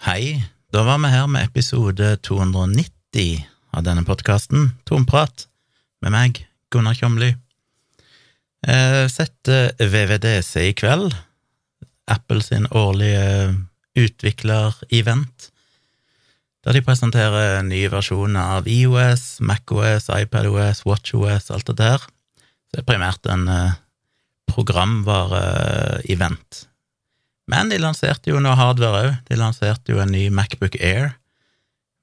Hei, da var vi her med episode 290 av denne podkasten, Tomprat, med meg, Gunnar Kjomli. Eh, Setter VVDC i kveld, Apple sin årlige utviklerevent, der de presenterer nye versjoner av IOS, MacOS, iPadOS, WatchOS, alt det der. Så det er primært en eh, programvare-event. Men de lanserte jo noe hardware òg. De lanserte jo en ny Macbook Air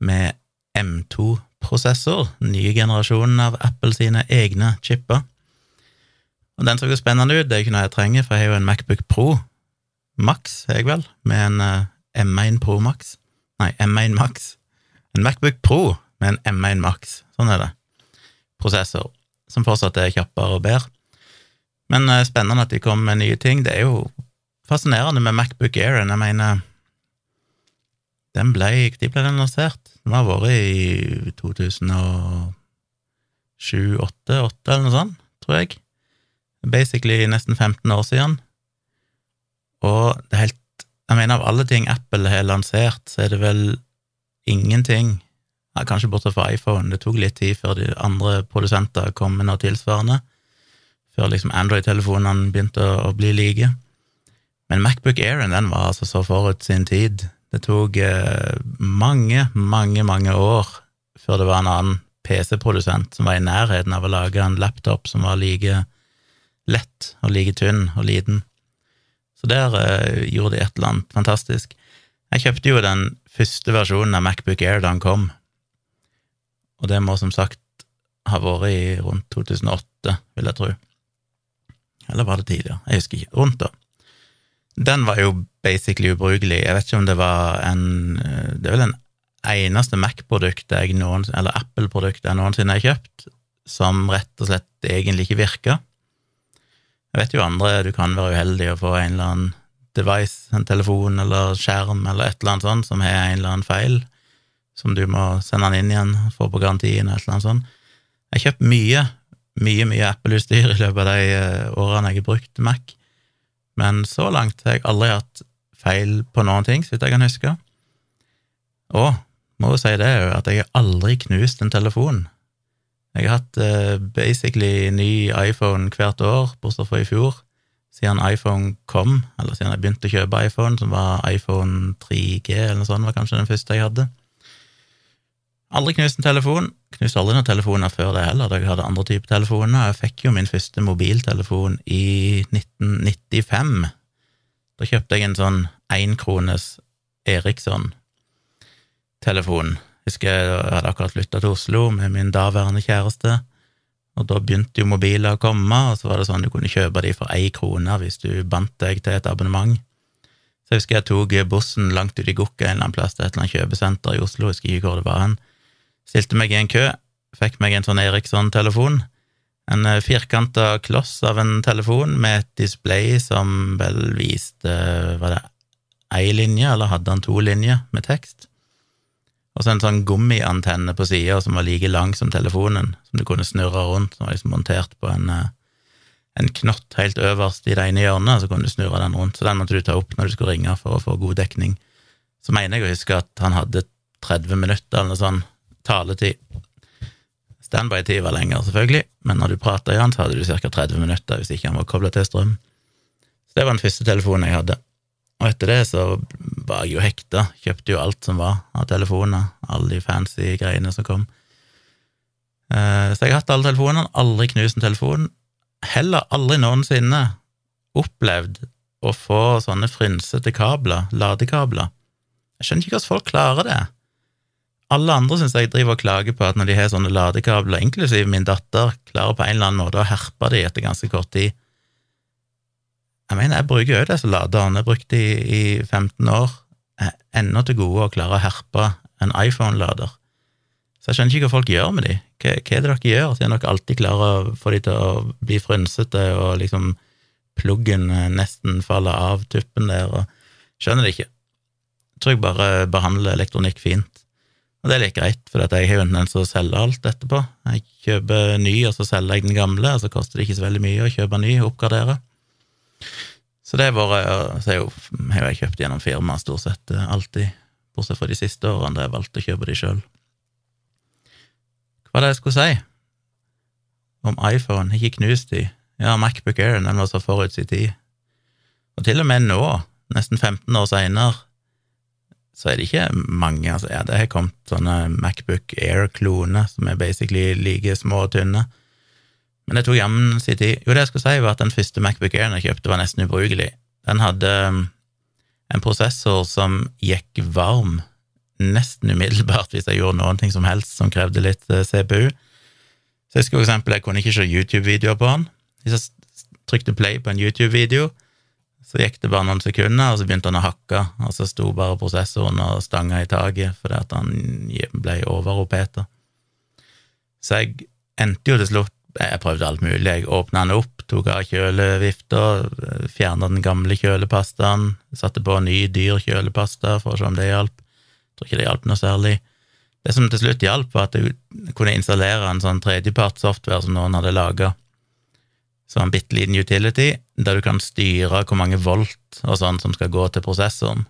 med M2-prosessor, nye generasjonen av Apple sine egne chipper. Og den så jo spennende ut, det er ikke noe jeg trenger, for jeg har jo en Macbook Pro Max, jeg vel, med en eh, M1 Pro Max. Nei, M1 Max. En Macbook Pro med en M1 Max, sånn er det. Prosessor, som fortsatt er kjappere og bedre. Men eh, spennende at de kommer med nye ting. Det er jo fascinerende med Macbook Air. Jeg mener den ble, De ble den lansert? Den har vært i 2007-2008 eller noe sånt, tror jeg. Basically nesten 15 år siden. Og det er helt Jeg mener, av alle ting Apple har lansert, så er det vel ingenting ja, Kanskje bortsett fra iPhone. Det tok litt tid før de andre produsenter kom med noe tilsvarende. Før liksom Android-telefonene begynte å, bli like. Men Macbook Airen den var altså så forut sin tid. Det tok eh, mange, mange, mange år før det var en annen PC-produsent som var i nærheten av å lage en laptop som var like lett og like tynn og liten. Så der eh, gjorde de et eller annet fantastisk. Jeg kjøpte jo den første versjonen av Macbook Air da den kom, og det må som sagt ha vært i rundt 2008, vil jeg tro. Eller var det tidligere? Jeg husker ikke. Rundt da. Den var jo basically ubrukelig. Jeg vet ikke om det var en Det er vel den eneste Mac-produktet eller Apple-produktet jeg noensinne har kjøpt, som rett og slett egentlig ikke virka. Jeg vet jo andre du kan være uheldig og få en eller annen device, en telefon eller skjerm eller et eller annet sånt, som har en eller annen feil, som du må sende den inn igjen, få på garantien eller et eller annet sånt. Jeg har kjøpt mye, mye, mye Apple-utstyr i løpet av de eh, årene jeg har brukt Mac, men så langt har jeg aldri hatt feil på noen ting, så vidt jeg kan huske. Og må jo si det òg, at jeg har aldri knust en telefon. Jeg har hatt uh, basically ny iPhone hvert år, bortsett fra i fjor, siden iPhone kom, eller siden jeg begynte å kjøpe iPhone, som var iPhone 3G eller noe sånt, var kanskje den første jeg hadde. Aldri knust en telefon. Knuste aldri noen telefoner før det heller, da jeg hadde andre typer telefoner. Jeg fikk jo min første mobiltelefon i 1995. Da kjøpte jeg en sånn énkrones Eriksson-telefon. Husker jeg hadde akkurat flytta til Oslo med min daværende kjæreste, og da begynte jo mobiler å komme, og så var det sånn du kunne kjøpe de for ei krone hvis du bandt deg til et abonnement. Så jeg husker jeg tok bussen langt ut i Gokka en eller annen plass til et eller annet kjøpesenter i Oslo, jeg husker ikke hvor det var hen. Stilte meg i en kø, fikk meg en sånn Eriksson-telefon. En firkanta kloss av en telefon med et display som vel viste Var det ei linje, eller hadde han to linjer med tekst? Og så en sånn gummiantenne på sida som var like lang som telefonen, som du kunne snurre rundt, som var liksom montert på en, en knott helt øverst i det ene hjørnet, så kunne du snurre den rundt. Så den måtte du ta opp når du skulle ringe for å få god dekning. Så mener jeg å huske at han hadde 30 minutter eller noe sånt taletid. Standby-tid var lenger, selvfølgelig, men når du prata i han, så hadde du ca. 30 minutter hvis ikke han var kobla til strøm. Så det var den første telefonen jeg hadde. Og etter det så var jeg jo hekta, kjøpte jo alt som var av telefoner, alle de fancy greiene som kom. Så jeg har hatt alle telefonene, aldri knust en telefon. Heller aldri noensinne opplevd å få sånne frynsete kabler, ladekabler. Jeg skjønner ikke hvordan folk klarer det. Alle andre syns jeg driver og klager på at når de har sånne ladekabler, inklusiv min datter, klarer på en eller annen måte å herpe de etter ganske kort tid. Jeg mener, jeg bruker jo disse laderne, jeg brukte de i 15 år, ennå til gode å klare å herpe en iPhone-lader. Så jeg skjønner ikke hva folk gjør med de. Hva, hva er det dere gjør, siden dere alltid klarer å få de til å bli frynsete, og liksom pluggen nesten faller av tuppen der, og skjønner det ikke. Jeg tror jeg bare behandler elektronikk fint. Og det er litt greit, for jeg har jo en tendens til å selge alt etterpå. Jeg kjøper ny, og så selger jeg den gamle, og så koster det ikke så veldig mye å kjøpe ny og oppgradere. Så det har vært Så har jeg kjøpt gjennom firma stort sett alltid bortsett fra de siste årene da jeg valgte å kjøpe de sjøl. Hva var det jeg skulle si om iPhone? Ikke knust de. Ja, Macbook Air, den var så forut sin tid. Og til og med nå, nesten 15 år seinere, så er det ikke mange altså, ja, Det har kommet sånne Macbook Air-kloner som er basically like små og tynne. Men det tok jammen sin tid. Jo, det jeg skulle si, var at den første Macbook Airen jeg kjøpte, var nesten ubrukelig. Den hadde um, en prosessor som gikk varm nesten umiddelbart hvis jeg gjorde noen ting som helst som krevde litt eh, CPU. Så jeg skulle for eksempel, jeg kunne ikke se YouTube-videoer på den. Hvis jeg trykte play på en YouTube-video, så gikk det bare noen sekunder, og så begynte han å hakke, og så sto bare prosessoren og stanga i taket fordi at han ble overopeta. Så jeg endte jo til slutt Jeg prøvde alt mulig. Jeg åpna den opp, tok av kjølevifta, fjerna den gamle kjølepastaen, satte på ny, dyr kjølepasta for å se om det hjalp. Jeg tror ikke det hjalp noe særlig. Det som til slutt hjalp, var at jeg kunne installere en sånn tredjepartssoftware som noen hadde laga så en bitte liten utility der du kan styre hvor mange volt og sånn som skal gå til prosessoren.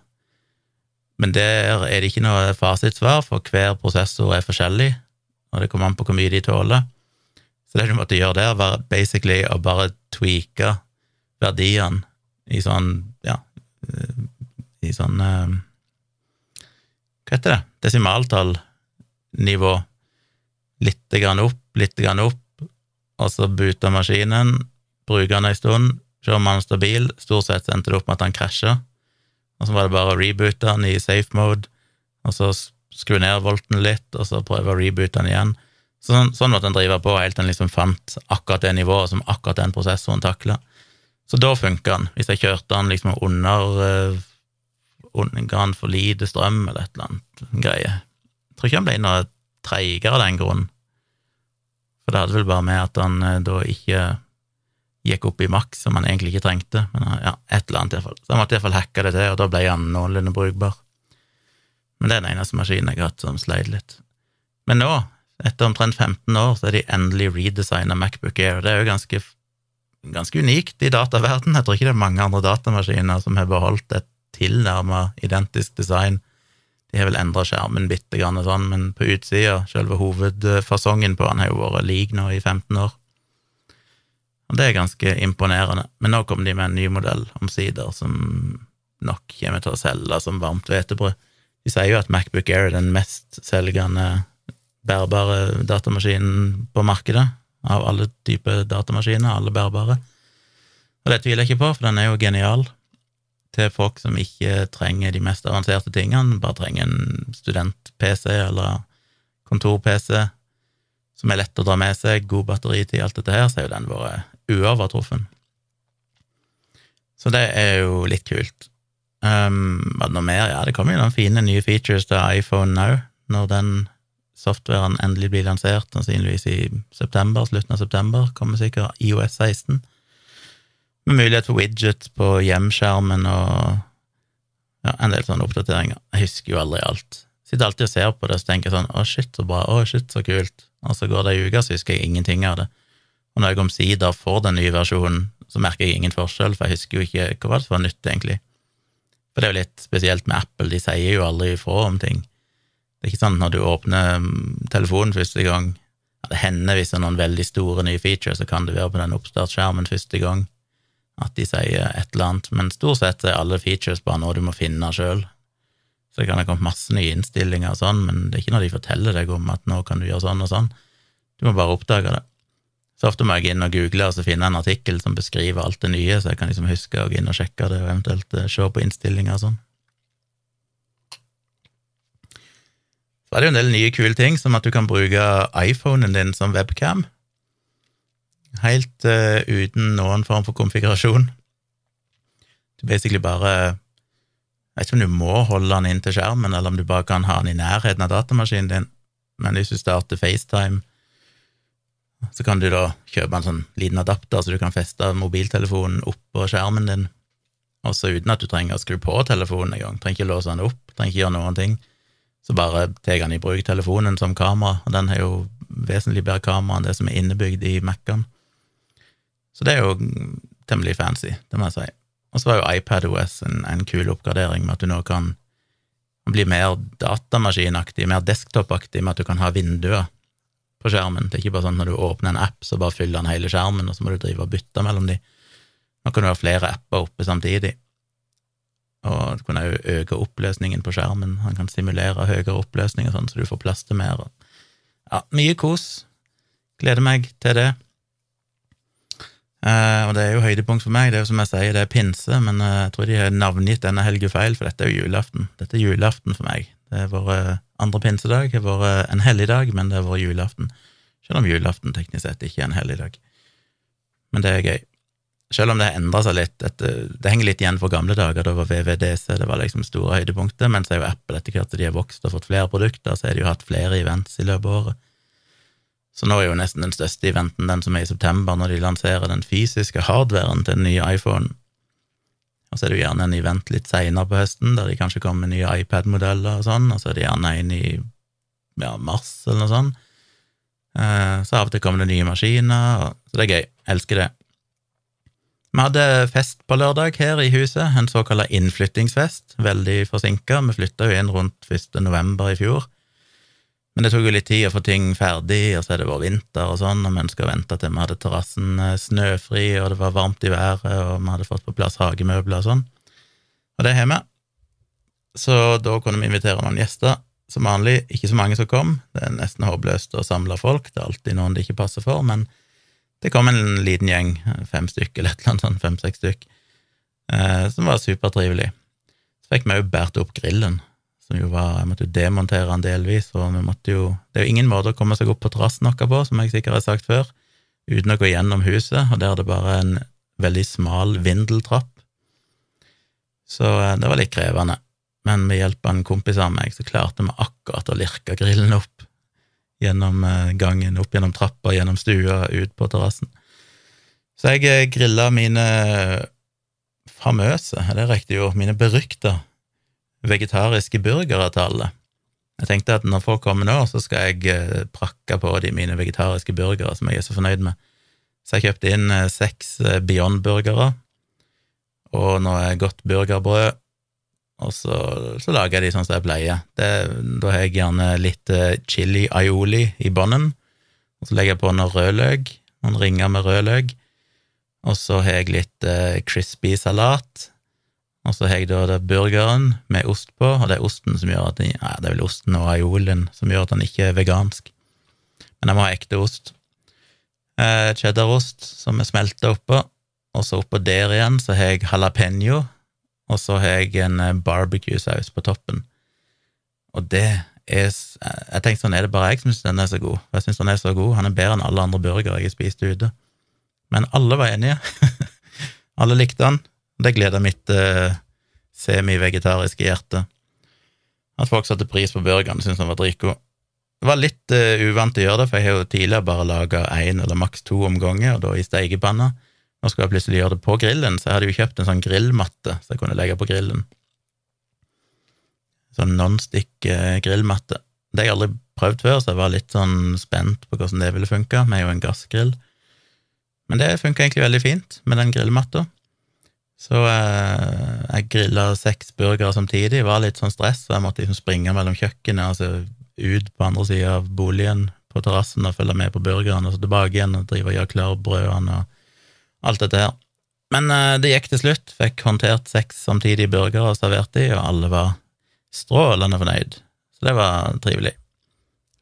Men der er det ikke noe fasitsvar, for hver prosessor er forskjellig, og det kommer an på hvor mye de tåler. Så det du måtte gjøre der, var basically å bare tweake verdiene i sånn, ja I sånn eh, Hva heter det? Desimaltallnivå. Litt grann opp, litt grann opp, og så boota maskinen, bruke den ei stund, se om han er stabil. Stort sett endte det opp med at han krasja, og så var det bare å reboote den i safe mode, og så skru ned volten litt, og så prøve å reboote den igjen. Sånn, sånn måtte en drive på helt til en liksom fant akkurat det nivået som akkurat den prosessoren takla. Så da funka den, hvis jeg kjørte den liksom under, uh, Ga den for lite strøm eller et eller annet greie. Jeg tror ikke han ble noe treigere av den grunnen. For det hadde vel bare med at han eh, da ikke gikk opp i maks, som han egentlig ikke trengte. Men ja, et eller annet iallfall. Så han måtte iallfall hacke det til, og da ble han noenlunde brukbar. Men det er den eneste maskinen jeg har hatt som sleit litt. Men nå, etter omtrent 15 år, så er de endelig redesigna Macbook Air. Det er jo ganske, ganske unikt i dataverden. Jeg tror ikke det er mange andre datamaskiner som har beholdt et tilnærma identisk design de har vel endra skjermen bitte grann, sånn, men på utsida, selve hovedfasongen på den har jo vært lik nå i 15 år. Og det er ganske imponerende. Men nå kommer de med en ny modell omsider, som nok kommer til å selge som varmt hvetebrød. De sier jo at Macbook Air er den mest selgende bærbare datamaskinen på markedet, av alle typer datamaskiner, alle bærbare. Og det tviler jeg ikke på, for den er jo genial til folk som ikke trenger de mest avanserte tingene, bare trenger en student-PC eller kontor-PC som er lett å dra med seg, god batteritid, alt dette her, så er jo den vært uovertruffen. Så det er jo litt kult. Um, var det noe mer? Ja, det kommer jo noen fine nye features til iPhone òg, når den softwaren endelig blir lansert, sannsynligvis i september, slutten av september, kommer sikkert IOS 16 med mulighet for widget på hjemskjermen og ja, en del sånne oppdateringer. Jeg husker jo aldri alt. Sitter alltid og ser på det og tenker sånn å, shit, så bra, å, shit, så kult. Og så går det ei uke, så husker jeg ingenting av det. Og når jeg omsider får den nye versjonen, så merker jeg ingen forskjell, for jeg husker jo ikke hva det som var nytt, egentlig. For det er jo litt spesielt med Apple, de sier jo aldri ifra om ting. Det er ikke sånn når du åpner mm, telefonen første gang, det hender hvis det er noen veldig store nye features, så kan det være på den oppstartsskjermen første gang at de sier et eller annet, men stort sett er alle features bare noe du må finne sjøl. Så det kan ha kommet masse nye innstillinger og sånn, men det er ikke når de forteller deg om at nå kan du gjøre sånn og sånn. Du må bare oppdage det. Så ofte må jeg inn og google og så finne en artikkel som beskriver alt det nye, så jeg kan liksom huske å gå inn og sjekke det, og eventuelt eh, se på innstillinger og sånn. Så er det jo en del nye kule ting, som at du kan bruke iPhonen din som webcam helt uh, uten noen form for konfigurasjon. Du basically bare Jeg vet ikke om du må holde den inn til skjermen, eller om du bare kan ha den i nærheten av datamaskinen din, men hvis du starter FaceTime, så kan du da kjøpe en sånn liten adapter, så du kan feste mobiltelefonen oppå skjermen din, også uten at du trenger å skru på telefonen engang. Trenger ikke låse den opp, trenger ikke gjøre noen ting. Så bare tar han i bruk telefonen som kamera, og den har jo vesentlig bedre kamera enn det som er innebygd i Mac-en. Så det er jo temmelig fancy, det må jeg si. Og så var jo iPadOS en, en kul oppgradering med at du nå kan bli mer datamaskinaktig, mer desktop-aktig med at du kan ha vinduer på skjermen. Det er ikke bare sånn at når du åpner en app, så bare fyller den hele skjermen, og så må du drive og bytte mellom de. Nå kan du ha flere apper oppe samtidig, og du kan òg øke oppløsningen på skjermen. Han kan simulere høyere oppløsning og sånn, så du får plass til mer. Ja, mye kos. Gleder meg til det. Uh, og det er jo høydepunkt for meg. Det er jo som jeg sier, det er pinse, men uh, jeg tror de har navngitt denne helga feil, for dette er jo julaften. Dette er julaften for meg. Det er vår uh, andre pinsedag, det har vært en helligdag, men det er vært julaften. Selv om julaften teknisk sett ikke er en helligdag. Men det er gøy. Selv om det har endra seg litt. Dette, det henger litt igjen for gamle dager, da var VVDC det var liksom store høydepunktet, men så er jo Apple etter hvert som de har vokst og fått flere produkter, så har de jo hatt flere events i løpet av året. Så nå er jo nesten den største eventen den som er i september, når de lanserer den fysiske hardwaren til den nye iPhone. Og så er det jo gjerne en event litt seinere på høsten, der de kanskje kommer med nye iPad-modeller og sånn, og så er det gjerne en i ja, mars eller noe sånt. Eh, så av og til kommer det nye maskiner, så det er gøy. Elsker det. Vi hadde fest på lørdag her i huset, en såkalt innflyttingsfest, veldig forsinka. Vi flytta jo inn rundt 1. november i fjor. Men det tok jo litt tid å få ting ferdig, og så er det vært vinter og sånn, og vi ønska å vente til vi hadde terrassen eh, snøfri, og det var varmt i været, og vi hadde fått på plass hagemøbler og sånn. Og det har vi. Så da kunne vi invitere noen gjester. Som vanlig ikke så mange som kom, det er nesten håpløst å samle folk, det er alltid noen det ikke passer for, men det kom en liten gjeng, fem stykker eller et eller annet sånt, fem-seks stykk, eh, som var supertrivelig. Så fikk vi òg båret opp grillen, som jo var Jeg måtte jo demontere den delvis, og vi måtte jo Det er jo ingen måte å komme seg opp på terrassen vår på, som jeg sikkert har sagt før, uten å gå gjennom huset, og der er det bare en veldig smal vindeltrapp. Så eh, det var litt krevende. Men med hjelp av en kompis av meg, så klarte vi akkurat å lirke grillen opp gjennom eh, gangen, opp gjennom trappa, gjennom stua, ut på terrassen. Så jeg eh, grilla mine famøse, er det riktig ord, mine berykta vegetariske burgere til alle. Jeg tenkte at når folk kommer nå, så skal jeg eh, prakke på de mine vegetariske burgere som jeg er så fornøyd med. Så jeg kjøpte inn eh, seks eh, Beyond-burgere og noe godt burgerbrød, og så, så, lager jeg de sånn som jeg pleier. Det, da har jeg gjerne litt chili aioli i bånden, og så legger jeg på noe rødløk, noen ringer med rødløk, og så har jeg litt crispy salat og så har jeg da det burgeren med ost på, og det er osten som gjør at den, ja, det er vel osten og aiolien som gjør at den ikke er vegansk. Men jeg må ha ekte ost. Eh, Cheddarost som er smelta oppå, og så oppå der igjen så har jeg jalapeño, og så har jeg en eh, barbecue-saus på toppen. Og det er Jeg tenkte sånn, er det bare jeg som syns den er så god? Jeg syns den er så god. Han er bedre enn alle andre burgere jeg har spist ute. Men alle var enige. alle likte han. Det gleder mitt eh, semi-vegetariske hjerte. At folk satte pris på burgeren, syntes han var dritgod. Det var litt uh, uvant å gjøre det, for jeg har jo tidligere bare laga én eller maks to omganger, og da i steikepanna. Nå skulle jeg plutselig gjøre det på grillen, så jeg hadde jo kjøpt en sånn grillmatte så jeg kunne legge på grillen. Sånn nonstick-grillmatte. Eh, det har jeg aldri prøvd før, så jeg var litt sånn spent på hvordan det ville funka. Er jo en gassgrill. Men det funka egentlig veldig fint med den grillmatta. Så eh, jeg grilla seks burgere samtidig, var litt sånn stress, så jeg måtte liksom springe mellom kjøkkenet, altså ut på andre sida av boligen, på terrassen, og følge med på burgerne, og så tilbake igjen og drive og gjøre klar brødene og alt dette her. Men eh, det gikk til slutt, fikk håndtert seks samtidige burgere og servert de, og alle var strålende fornøyd, så det var trivelig.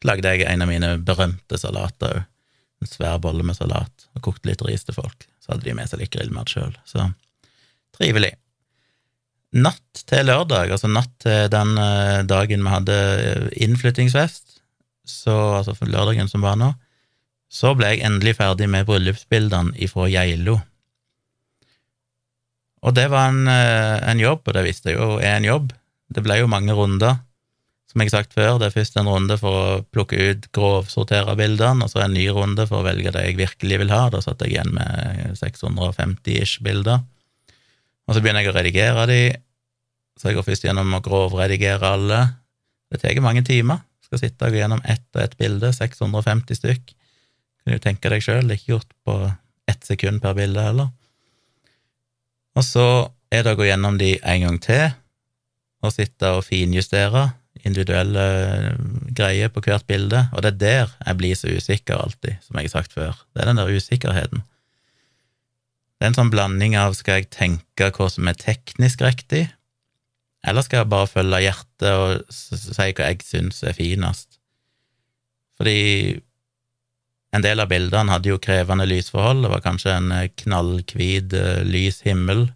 Lagde jeg en av mine berømte salater òg, en svær bolle med salat, og kokte litt ris til folk. Så hadde de med seg litt grillmat sjøl, så Trivelig. Natt til lørdag, altså natt til den eh, dagen vi hadde eh, innflyttingsfest, så, altså lørdagen som var nå, så ble jeg endelig ferdig med bryllupsbildene ifra Geilo. Og det var en, eh, en, jobb, og det visste jeg jo er en jobb. Det ble jo mange runder. Som jeg har sagt før, det er først en runde for å plukke ut, grovsortere bildene, og så en ny runde for å velge det jeg virkelig vil ha. Da satt jeg igjen med 650 ish bilder. Og så begynner jeg å redigere de, så jeg går først gjennom å grovredigere alle. Det tar mange timer. Skal sitte og gå gjennom ett og ett bilde, 650 stykk. Kan du tenke deg sjøl, det er ikke gjort på ett sekund per bilde heller. Og så er det å gå gjennom de en gang til, og sitte og finjustere individuelle greier på hvert bilde, og det er der jeg blir så usikker alltid, som jeg har sagt før. Det er den der usikkerheten. Det er en sånn blanding av skal jeg tenke hva som er teknisk riktig, eller skal jeg bare følge hjertet og si hva jeg syns er finest? Fordi en del av bildene hadde jo krevende lysforhold, det var kanskje en knallhvit, eh, lys himmel,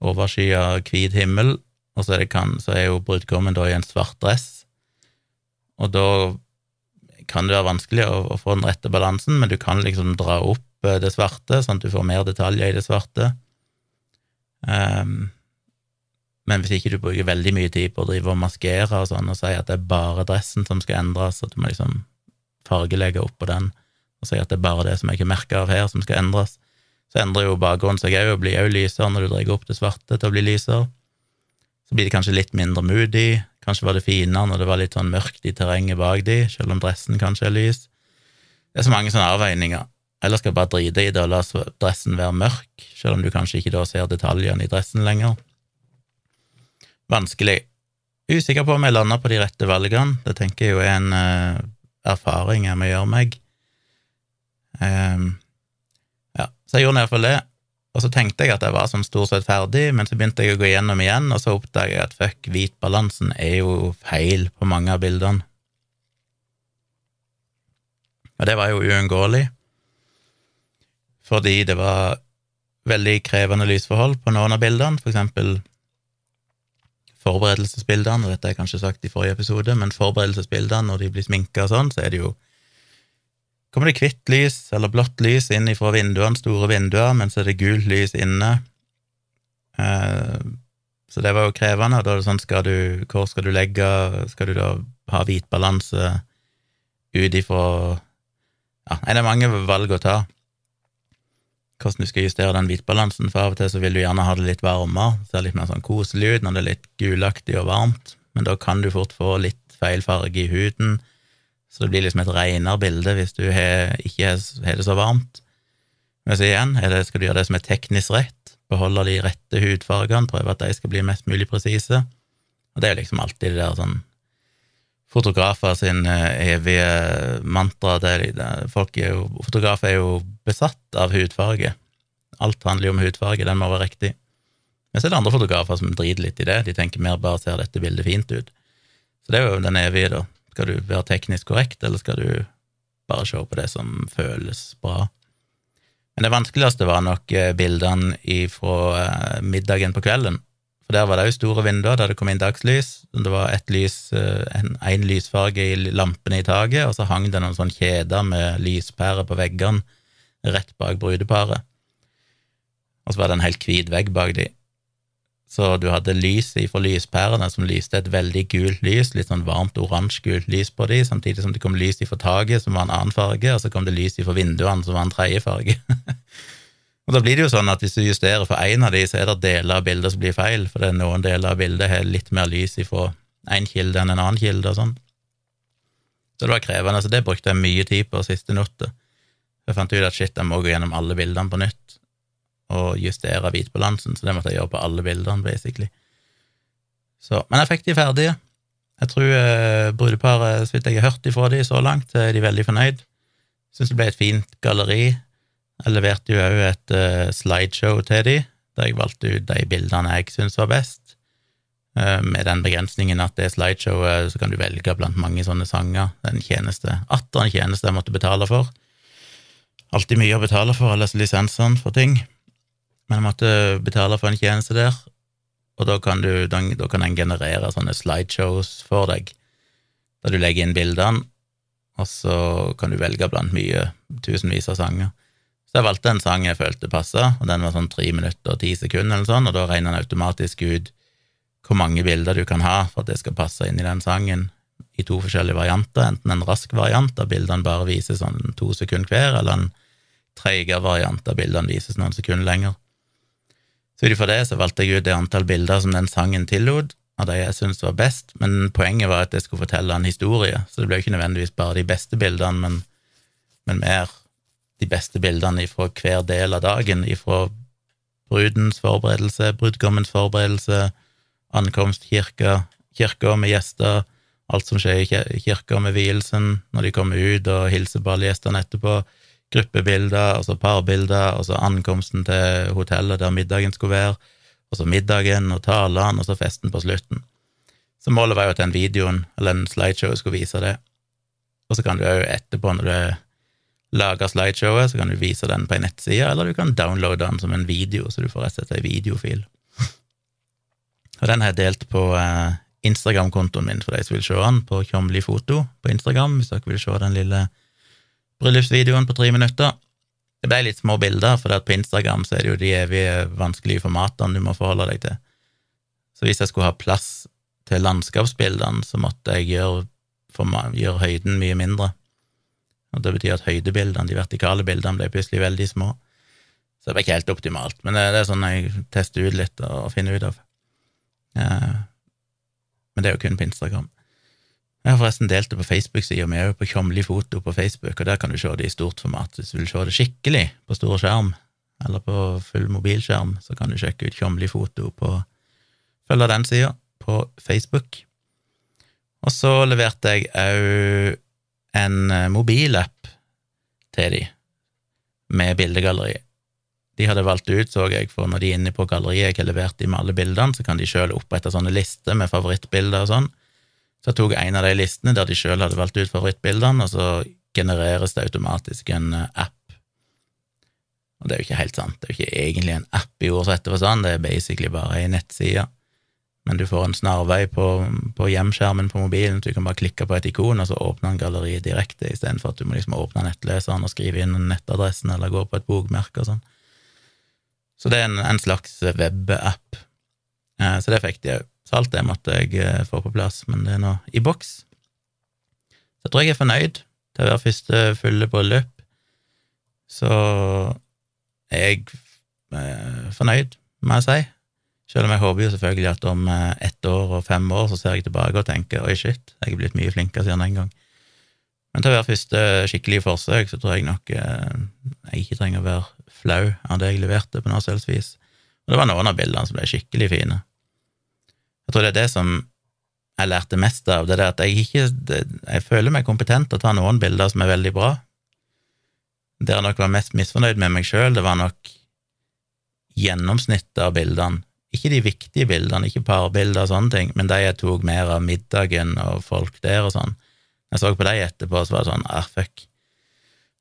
overskya hvit himmel, og så er, kan, så er, jo brudgommen da i en svart dress, og da kan det være vanskelig å, å, få den rette balansen, men du kan liksom dra opp eh, det svarte, sånn at du får mer detaljer i det svarte. Um, men hvis ikke du bruker veldig mye tid på å drive og maskere og sånn, og si at det er bare dressen som skal endres, at du må liksom fargelegge oppå den, og si at det er bare det som jeg ikke merker av her, som skal endres, så endrer jo bakgrunnen seg òg og blir òg lysere når du drar opp det svarte til å bli lysere. Så blir det kanskje litt mindre moody, kanskje var det finere når det var litt sånn mørkt i terrenget bak de, selv om dressen kanskje er lys. Det er så mange sånne avveininger. Eller skal jeg bare drite i det og la dressen være mørk, selv om du kanskje ikke da ser detaljene i dressen lenger. Vanskelig. Usikker på om jeg lander på de rette valgene. Det tenker jeg jo er en uh, erfaring jeg må gjøre meg. Um, ja, så jeg gjorde iallfall det. Og så tenkte jeg at jeg var som stort sett ferdig, men så begynte jeg å gå gjennom igjen, og så oppdaga jeg at fuck, hvitbalansen er jo feil på mange av bildene. Og det var jo uunngåelig, fordi det var veldig krevende lysforhold på noen av bildene, for eksempel forberedelsesbildene, og dette jeg kanskje sagt i forrige episode, men forberedelsesbildene, når de blir sminka og sånn, så er det jo kommer det hvitt lys eller blått lys inn fra vinduene, store vinduer, men så er det gult lys inne. Eh, så det var jo krevende. Da er det sånn, skal du, hvor skal du legge Skal du da ha hvitbalanse ut ifra Ja, det er mange valg å ta. Hvordan du skal justere den hvitbalansen, for av og til så vil du gjerne ha det litt varmere, ser litt mer sånn koselig ut når det er litt gulaktig og varmt, men da kan du fort få litt feil farge i huden så det blir liksom et renere bilde hvis du he, ikke har det så varmt. Men så igjen, det, skal du gjøre det som er teknisk rett, beholde de rette hudfargene, prøve at de skal bli mest mulig presise. Og det er liksom alltid det der sånn Fotografer sin eh, evige mantra det, det, folk er jo, Fotografer er jo besatt av hudfarge. Alt handler jo om hudfarge, den må være riktig. Men så er det andre fotografer som driter litt i det, de tenker mer bare ser dette bildet fint ut. Så det er jo den evige, da. Skal du være teknisk korrekt, eller skal du bare se på det som føles bra? Men det vanskeligste var nok eh, bildene fra eh, middagen på kvelden. For der var det jo store vinduer der det kom inn dagslys. Det var ett lys, eh, en lysfarge i lampene i taket, og så hang det noen sånne kjeder med lyspærer på veggene rett bak brudeparet. Og så var det en helt hvit vegg bak de. Så du hadde lys ifra lyspærene som lyste et veldig gult lys, litt sånn varmt oransje-gult lys på de, samtidig som det kom lys ifra taket, som var en annen farge, og så kom det lys ifra vinduene, som var en tredje farge. og da blir det jo sånn at hvis du justerer for én av de, så er det deler av bildet som blir feil, for det er noen deler av bildet har litt mer lys ifra én kilde enn en annen kilde og sånn. Så det var krevende, så det brukte jeg mye tid på siste natta. Jeg fant ut at shit, jeg må gå gjennom alle bildene på nytt og justere hvitbalansen, så det måtte jeg gjøre på alle bildene, basically. Så, men jeg fikk de ferdige. Jeg tror eh, brudeparet, så vidt jeg har hørt ifra de så langt, er de veldig fornøyd. Syns det ble et fint galleri. Jeg leverte jo òg et uh, slideshow til de, der jeg valgte ut de bildene jeg syns var best. Uh, med den begrensningen at det slideshowet, så kan du velge blant mange sånne sanger. Den tjeneste, atter en tjeneste jeg måtte betale for. Alltid mye å betale for, alle lisensene for ting. Men jeg måtte betale for en tjeneste der, og da kan, du, den generere sånne slideshows for deg, der du legger inn bildene, og så kan du velge blant mye, tusenvis av sanger. Så jeg valgte en sang jeg følte passa, og den var sånn tre minutter og ti sekunder, eller sånn, og da regner den automatisk ut hvor mange bilder du kan ha for at det skal passe inn i den sangen, i to forskjellige varianter, enten en rask variant der bildene bare viser sånn to sekunder hver, eller en treigere variant der bildene vises noen sekunder lenger. Så ut ifra det så valgte jeg ut det antall bilder som den sangen tillot, av de jeg syntes var best, men poenget var at jeg skulle fortelle en historie, så det ble ikke nødvendigvis bare de beste bildene, men, men mer de beste bildene fra hver del av dagen, ifra brudens forberedelse, brudgommens forberedelse, ankomst kirka, kirka med gjester, alt som skjer i kirka med vielsen, når de kommer ut og hilser på etterpå, gruppebilder, og så parbilder, og så ankomsten til hotellet der middagen skulle være, og så middagen og talene, og så festen på slutten. Så målet var jo at den videoen, eller en slideshow, skulle vise det. Og så kan du jo etterpå, når du lager slideshowet, så kan du vise den på ei nettside, eller du kan downloade den som en video, så du får rett og slett ei videofil. Og den har jeg delt på eh, Instagram-kontoen min for de som vil se den, på Kjomli foto på Instagram, hvis dere vil se den lille bryllupsvideoen på tre minutter. Det ble litt små bilder, for på Instagram så er det jo de evige vanskelige formatene du må forholde deg til. Så hvis jeg skulle ha plass til landskapsbildene, så måtte jeg gjøre, gjøre høyden mye mindre. Og Det betyr at høydebildene, de vertikale bildene, ble plutselig veldig små. Så det ble ikke helt optimalt, men det, er sånn jeg tester ut litt og finner ut av. Eh, men det er jo kun på Instagram. Jeg har forresten delt det på Facebook-sida mi òg, på Tjomli foto på Facebook, og der kan du se det i stort format. Hvis du vil se det skikkelig på stor skjerm, eller på full mobilskjerm, så kan du sjekke ut Tjomli foto på Følge den sida på Facebook. Og så leverte jeg òg en mobilapp til de, med bildegalleri. De hadde valgt ut, så jeg, for når de er inne på galleriet jeg har levert dem med alle bildene, så kan de sjøl opprette sånne lister med favorittbilder og sånn. Så jeg tok en av de listene der de sjøl hadde valgt ut favorittbildene, og så genereres det automatisk en eh, app. Og det er jo ikke helt sant, det er jo ikke egentlig en app i ordsettet sånn, det er basically bare ei nettside. Men du får en snarvei på, på hjemskjermen på mobilen, så du kan bare klikke på et ikon, og så åpner en galleriet direkte, istedenfor at du må liksom åpne nettleseren og skrive inn nettadressen eller gå på et bokmerke og sånn. Så det er en, en slags webapp. Eh, så det fikk de òg. Så alt det måtte jeg eh, få på plass, men det er nå i boks. Så jeg tror jeg er fornøyd til å være første fulle bryllup. Så er jeg eh, fornøyd, må jeg si. Selv om jeg håper jo selvfølgelig at om eh, ett år og fem år så ser jeg tilbake og tenker oi, shit, jeg er blitt mye flinkere siden den gang. Men til være første skikkelige forsøk, så tror jeg nok eh, jeg ikke trenger å være flau av det jeg leverte, på noe selvsvis. Og det var noen av bildene som ble skikkelig fine. Jeg tror det er det som jeg lærte mest av, det er at jeg ikke Jeg føler meg kompetent til å ta noen bilder som er veldig bra. Der jeg nok var mest misfornøyd med meg sjøl, det var nok gjennomsnittet av bildene. Ikke de viktige bildene, ikke parbilder og sånne ting, men de jeg tok mer av middagen og folk der og sånn. Jeg så på de etterpå, og så var det sånn ah, fuck.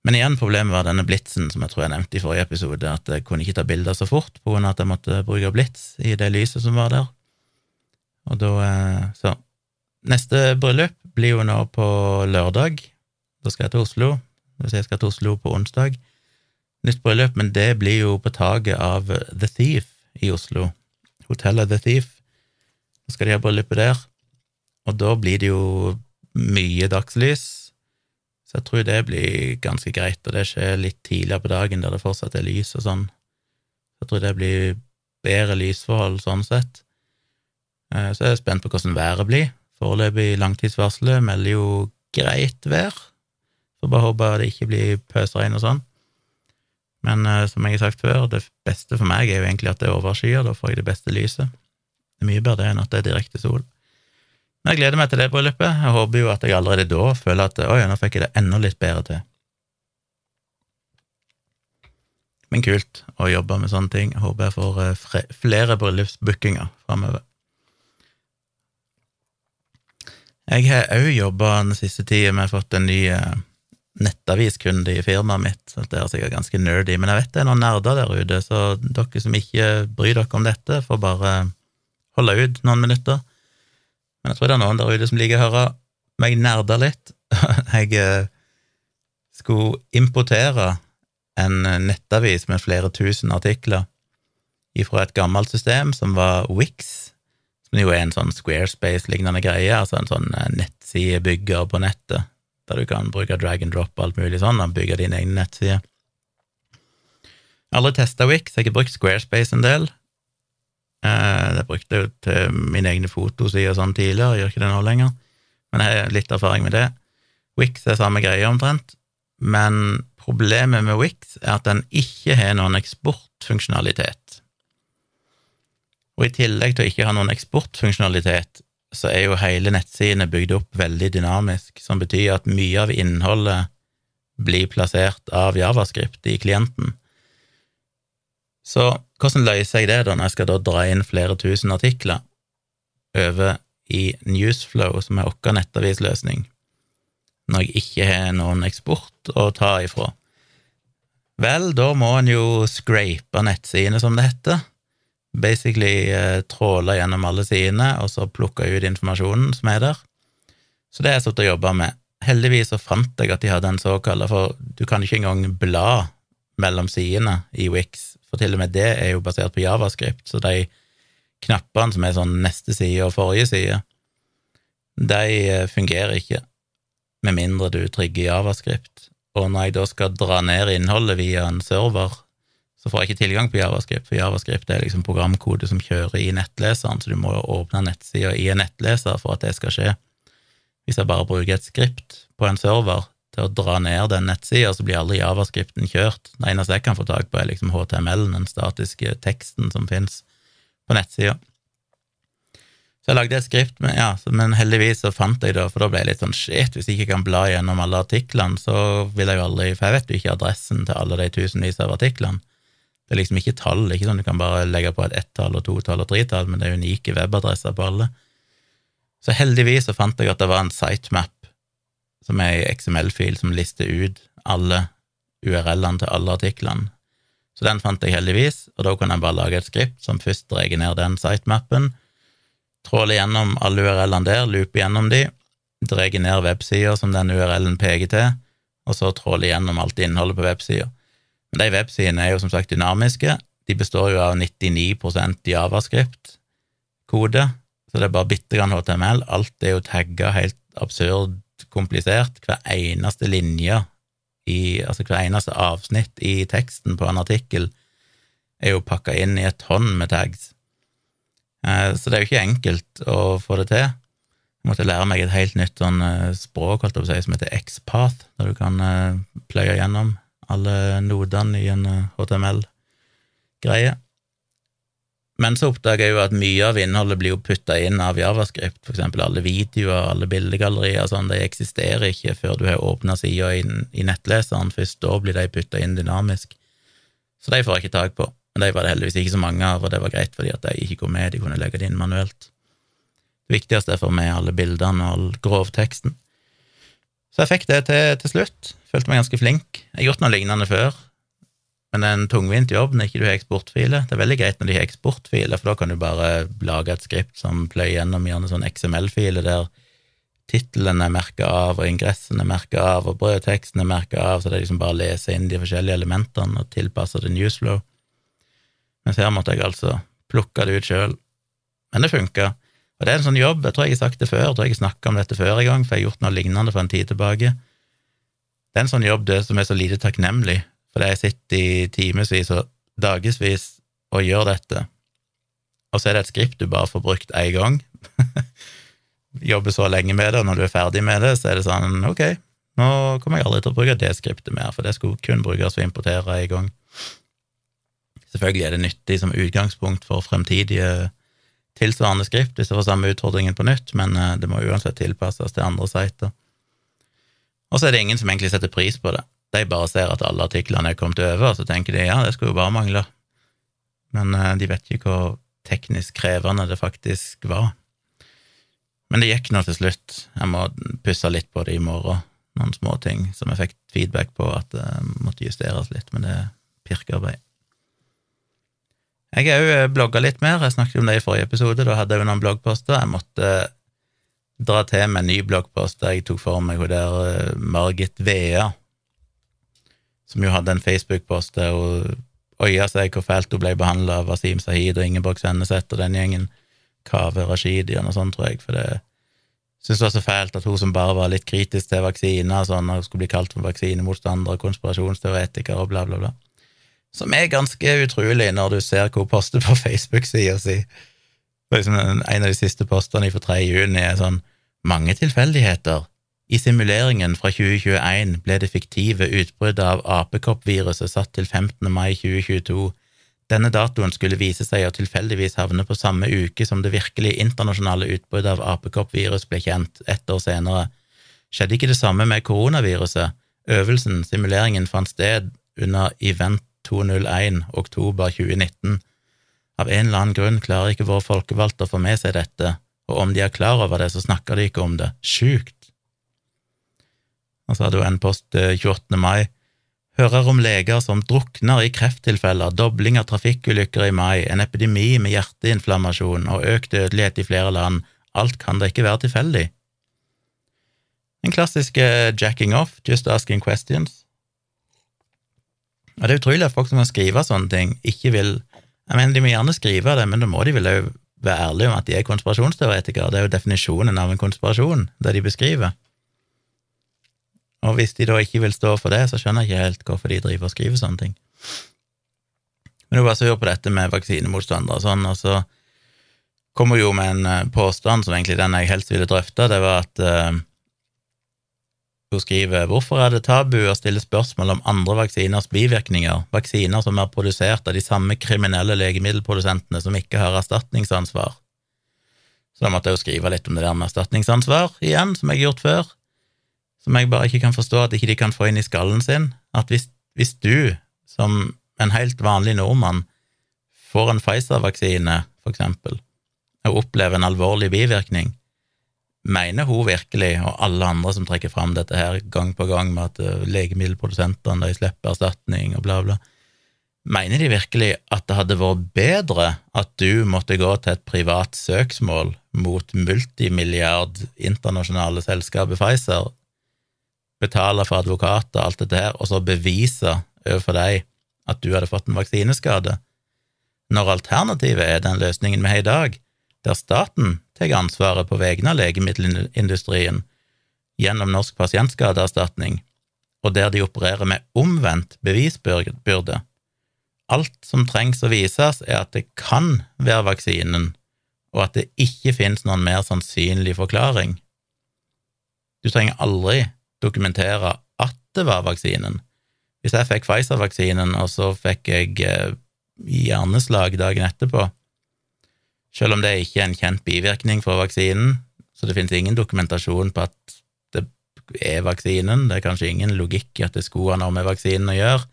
Men igjen, problemet var denne blitsen, som jeg tror jeg nevnte i forrige episode, at jeg kunne ikke ta bilder så fort på grunn av at jeg måtte bruke blits i det lyset som var der. Og da eh, Så neste bryllup blir jo nå på lørdag. Da skal jeg til Oslo. Hvis jeg skal til Oslo på onsdag. Nytt bryllup, men det blir jo på taket av The Thief i Oslo. Hotellet The Thief. Da skal de ha bryllupet der. Og da blir det jo mye dagslys, så jeg tror det blir ganske greit, og det skjer litt tidligere på dagen der det fortsatt er lys og sånn. Jeg tror det blir bedre lysforhold sånn sett. Eh, så jeg er spent på hvordan været blir. Foreløpig langtidsvarselet melder jo greit vær. Får bare håpe det ikke blir pøsregn og sånn. Men uh, som jeg har sagt før, det beste for meg er jo egentlig at det er overskyer, da får jeg det beste lyset. Det er mye bedre enn at det er direkte sol. Men jeg gleder meg til det bryllupet. Jeg håper jo at jeg allerede da føler at oi, nå fikk jeg det enda litt bedre til. Men kult å jobbe med sånne ting. Jeg håper jeg får eh, flere bryllupsbookinger framover. Jeg har òg jobba den siste tida med å fått en ny eh, nettaviskunde i firmaet mitt. Så det er sikkert ganske nerdy, men jeg vet det er noen nerder der ute, så dere som ikke bryr dere om dette, får bare holde ut noen minutter. Men jeg tror det er noen der ute som liker å høre meg nerde litt. Jeg eh, skulle importere en nettavis med flere tusen artikler ifra et gammelt system som var Wix, som jo er en sånn Squarespace-lignende greie, altså en sånn eh, nettsidebygger på nettet, der du kan bruke drag and drop og alt mulig sånn, og bygge din egen nettside. Jeg har aldri testa Wix, jeg har brukt Squarespace en del, Eh, jeg brukte jo til mine egne fotosider sånn tidligere, jeg gjør ikke det nå lenger, men jeg har litt erfaring med det. Wix er samme greie omtrent, men problemet med Wix er at den ikke har noen eksportfunksjonalitet. Og i tillegg til å ikke ha noen eksportfunksjonalitet, så er jo hele nettsidene bygd opp veldig dynamisk, som betyr at mye av innholdet blir plassert av javascript i klienten. Så hvordan løser jeg det da, når jeg skal da dra inn flere tusen artikler over i Newsflow, som er vår nettavisløsning, når jeg ikke har noen eksport å ta ifra? Vel, da må en jo scrape nettsidene, som det heter, basically eh, tråle gjennom alle sidene og så plukke ut informasjonen som er der. Så det har jeg sittet og jobba med. Heldigvis så fant jeg at de hadde en såkalla, for du kan ikke engang bla mellom sidene i Wix, for til og med det er jo basert på javascript, så de knappene som er sånn neste side og forrige side, de eh, fungerer ikke med mindre du trigger javascript. Og når jeg da skal dra ned innholdet via en server, så får jeg ikke tilgang på javascript, for javascript er liksom programkode som kjører i nettleseren, så du må åpne nettsida i en nettleser for at det skal skje. Hvis jeg bare bruker et skript på en server til å dra ned den nettsida, så blir aldri javascripten kjørt. Det eneste jeg kan få tak på, er liksom HTML-en, den statiske teksten som fins på nettsida. Så jeg lagde et skript, men, ja, men heldigvis så fant jeg det, for da ble jeg litt sånn shit, hvis jeg ikke kan bla gjennom alle artiklene, så vil jeg jo aldri For jeg vet jo ikke adressen til alle de tusenvis av artiklene. Det er liksom ikke tall, ikke sånn du kan bare legge på et ett-tall og to-tall og tre-tall, men det er unike webadresser på alle. Så heldigvis så fant jeg at det var en sitemap, som er ei XML-fil som lister ut alle URL-ene til alle artiklene. Så den fant jeg heldigvis, og da kunne jeg bare lage et skript som først drar ned den sitemappen, tråler gjennom alle URL-ene der, looper gjennom de, drar ned websida som den URL-en peker til, og så tråler gjennom alt innholdet på websida. Men de websidene er jo som sagt dynamiske. De består jo av 99% javascript-kode, så det er bare bitte grann HTML. Alt er jo tagga helt absurd komplisert. Hver eneste linje i Altså hver eneste avsnitt i teksten på en artikkel er jo pakka inn i et tonn med tags. Eh, så det er jo ikke enkelt å få det til. Jeg måtte lære meg et helt nytt sånn eh, språk holdt jeg på å som heter XPath, der du kan eh, pløye gjennom alle nodene i en HTML-greie. Men så oppdaga jeg jo at mye av innholdet blir jo putta inn av javascript, eksempel alle videoer, alle bildegallerier og sånn, de eksisterer ikke før du har åpna sida i, nettleseren, først da blir de putta inn dynamisk. Så de får jeg ikke tak på, men de var det heldigvis ikke så mange av, og det var greit fordi at de ikke går med, de kunne legge det inn manuelt. Det viktigste er for meg alle bildene og all grovteksten. Så jeg fikk det til, til slutt. Følte meg ganske flink. Jeg har gjort noe lignende før, men det er en tungvint jobb når ikke du har eksportfiler. Det er veldig greit når de har eksportfiler, for da kan du bare lage et skript som pløyer gjennom gjerne sånn XML-filer der tittelen er merka av, og ingressen er merka av, og brødteksten er merka av, så det er liksom bare å lese inn de forskjellige elementene og tilpasse det newsflow. Mens her måtte jeg altså plukke det ut sjøl. Men det funka. Og det er en sånn jobb, jeg tror jeg har sagt det før, jeg tror jeg har snakka om dette før en gang, for jeg har gjort noe lignende for en tid tilbake. Det er en sånn jobb det som er så lite takknemlig, fordi jeg sitter i timevis og dagevis og gjør dette, og så er det et skript du bare får brukt én gang. Jobber så lenge med det, og når du er ferdig med det, så er det sånn ok, nå kommer jeg aldri til å bruke det skriptet mer, for det skulle kun brukes for å importere en gang. Selvfølgelig er det nyttig som utgangspunkt for fremtidige tilsvarende skript hvis jeg får samme utfordringen på nytt, men eh, det må uansett tilpasses til andre sider. Og så er det ingen som egentlig setter pris på det. De bare ser at alle artiklene er kommet over, og så tenker de ja, det skulle jo bare mangle. Men eh, de vet ikke hvor teknisk krevende det faktisk var. Men det gikk nå til slutt. Jeg må pusse litt på det i morgen, noen små ting som jeg fikk feedback på at det måtte justeres litt, men det er pirkearbeid. Jeg har òg eh, blogga litt mer, jeg snakket om det i forrige episode, da hadde jeg jo noen bloggposter. Jeg måtte dra til med en ny bloggpost der jeg tok for meg hun der eh, Margit Vea, som jo hadde en Facebook-post der hun øya seg hvor fælt hun ble behandla av Wasim Sahid og Ingeborg Senneset og den gjengen, Kaveh Rashidi og noe sånt, tror jeg, for det syntes det var så fælt at hun som bare var litt kritisk til vaksiner, sånn, og skulle bli kalt for vaksinemotstander, konspirasjonsteoretiker og bla, bla, bla som er ganske utrolig når du ser hva hun poster på Facebook-sida si. Liksom en av de siste postene fra 3. juni er sånn Mange tilfeldigheter. I simuleringen fra 2021 ble det fiktive utbruddet av apekoppviruset satt til 15. mai 2022. Denne datoen skulle vise seg å tilfeldigvis havne på samme uke som det virkelige internasjonale utbruddet av apekoppvirus ble kjent, ett år senere. Skjedde ikke det samme med koronaviruset? Øvelsen, simuleringen, fant sted under Event 201 oktober 2019. Av en eller annen grunn klarer ikke våre folkevalgte å få med seg dette, og om de er klar over det, så snakker de ikke om det. Sjukt! Og så hadde hun en post 28. mai hører om leger som drukner i krefttilfeller, dobling av trafikkulykker i mai, en epidemi med hjerteinflammasjon og økt dødelighet i flere land. Alt kan da ikke være tilfeldig. En klassisk eh, jacking off, just asking questions. Og det er utrolig at folk som kan skrive sånne ting, ikke vil Jeg mener, de må gjerne skrive det, men da må de vel være ærlige om at de er konspirasjonsteoretikere. Det er jo definisjonen av en konspirasjon, det de beskriver. Og hvis de da ikke vil stå for det, så skjønner jeg ikke helt hvorfor de driver og skriver sånne ting. Men hun var sur på dette med vaksinemotstandere og sånn, og så kom hun jo med en eh, påstand som egentlig den jeg helst ville drøfte, det var at uh, hun skriver hvorfor er det tabu å stille spørsmål om andre vaksiners bivirkninger, vaksiner som er produsert av de samme kriminelle legemiddelprodusentene som ikke har erstatningsansvar. Så da måtte jeg jo skrive litt om det der med erstatningsansvar igjen, som jeg har gjort før som jeg bare ikke kan forstå at ikke de kan få inn i skallen sin. At hvis, hvis du, som en helt vanlig nordmann, får en Pfizer-vaksine, for eksempel, og opplever en alvorlig bivirkning, mener hun virkelig, og alle andre som trekker fram dette her gang på gang med at eh, legemiddelprodusentene de slipper erstatning og bla, bla, mener de virkelig at det hadde vært bedre at du måtte gå til et privat søksmål mot multimilliard internasjonale selskapet Pfizer betale for advokater og alt dette her, og så bevise overfor deg at du hadde fått en vaksineskade, når alternativet er den løsningen vi har i dag, der staten tar ansvaret på vegne av legemiddelindustrien gjennom Norsk pasientskadeerstatning, og der de opererer med omvendt bevisbyrde. Alt som trengs å vises, er at det kan være vaksinen, og at det ikke finnes noen mer sannsynlig forklaring. Du trenger aldri dokumentere at det var vaksinen. Hvis jeg fikk Pfizer-vaksinen, og så fikk jeg eh, hjerneslag dagen etterpå, selv om det ikke er en kjent bivirkning for vaksinen, så det finnes ingen dokumentasjon på at det er vaksinen, det er kanskje ingen logikk i at det skulle ha noe med vaksinen å gjøre.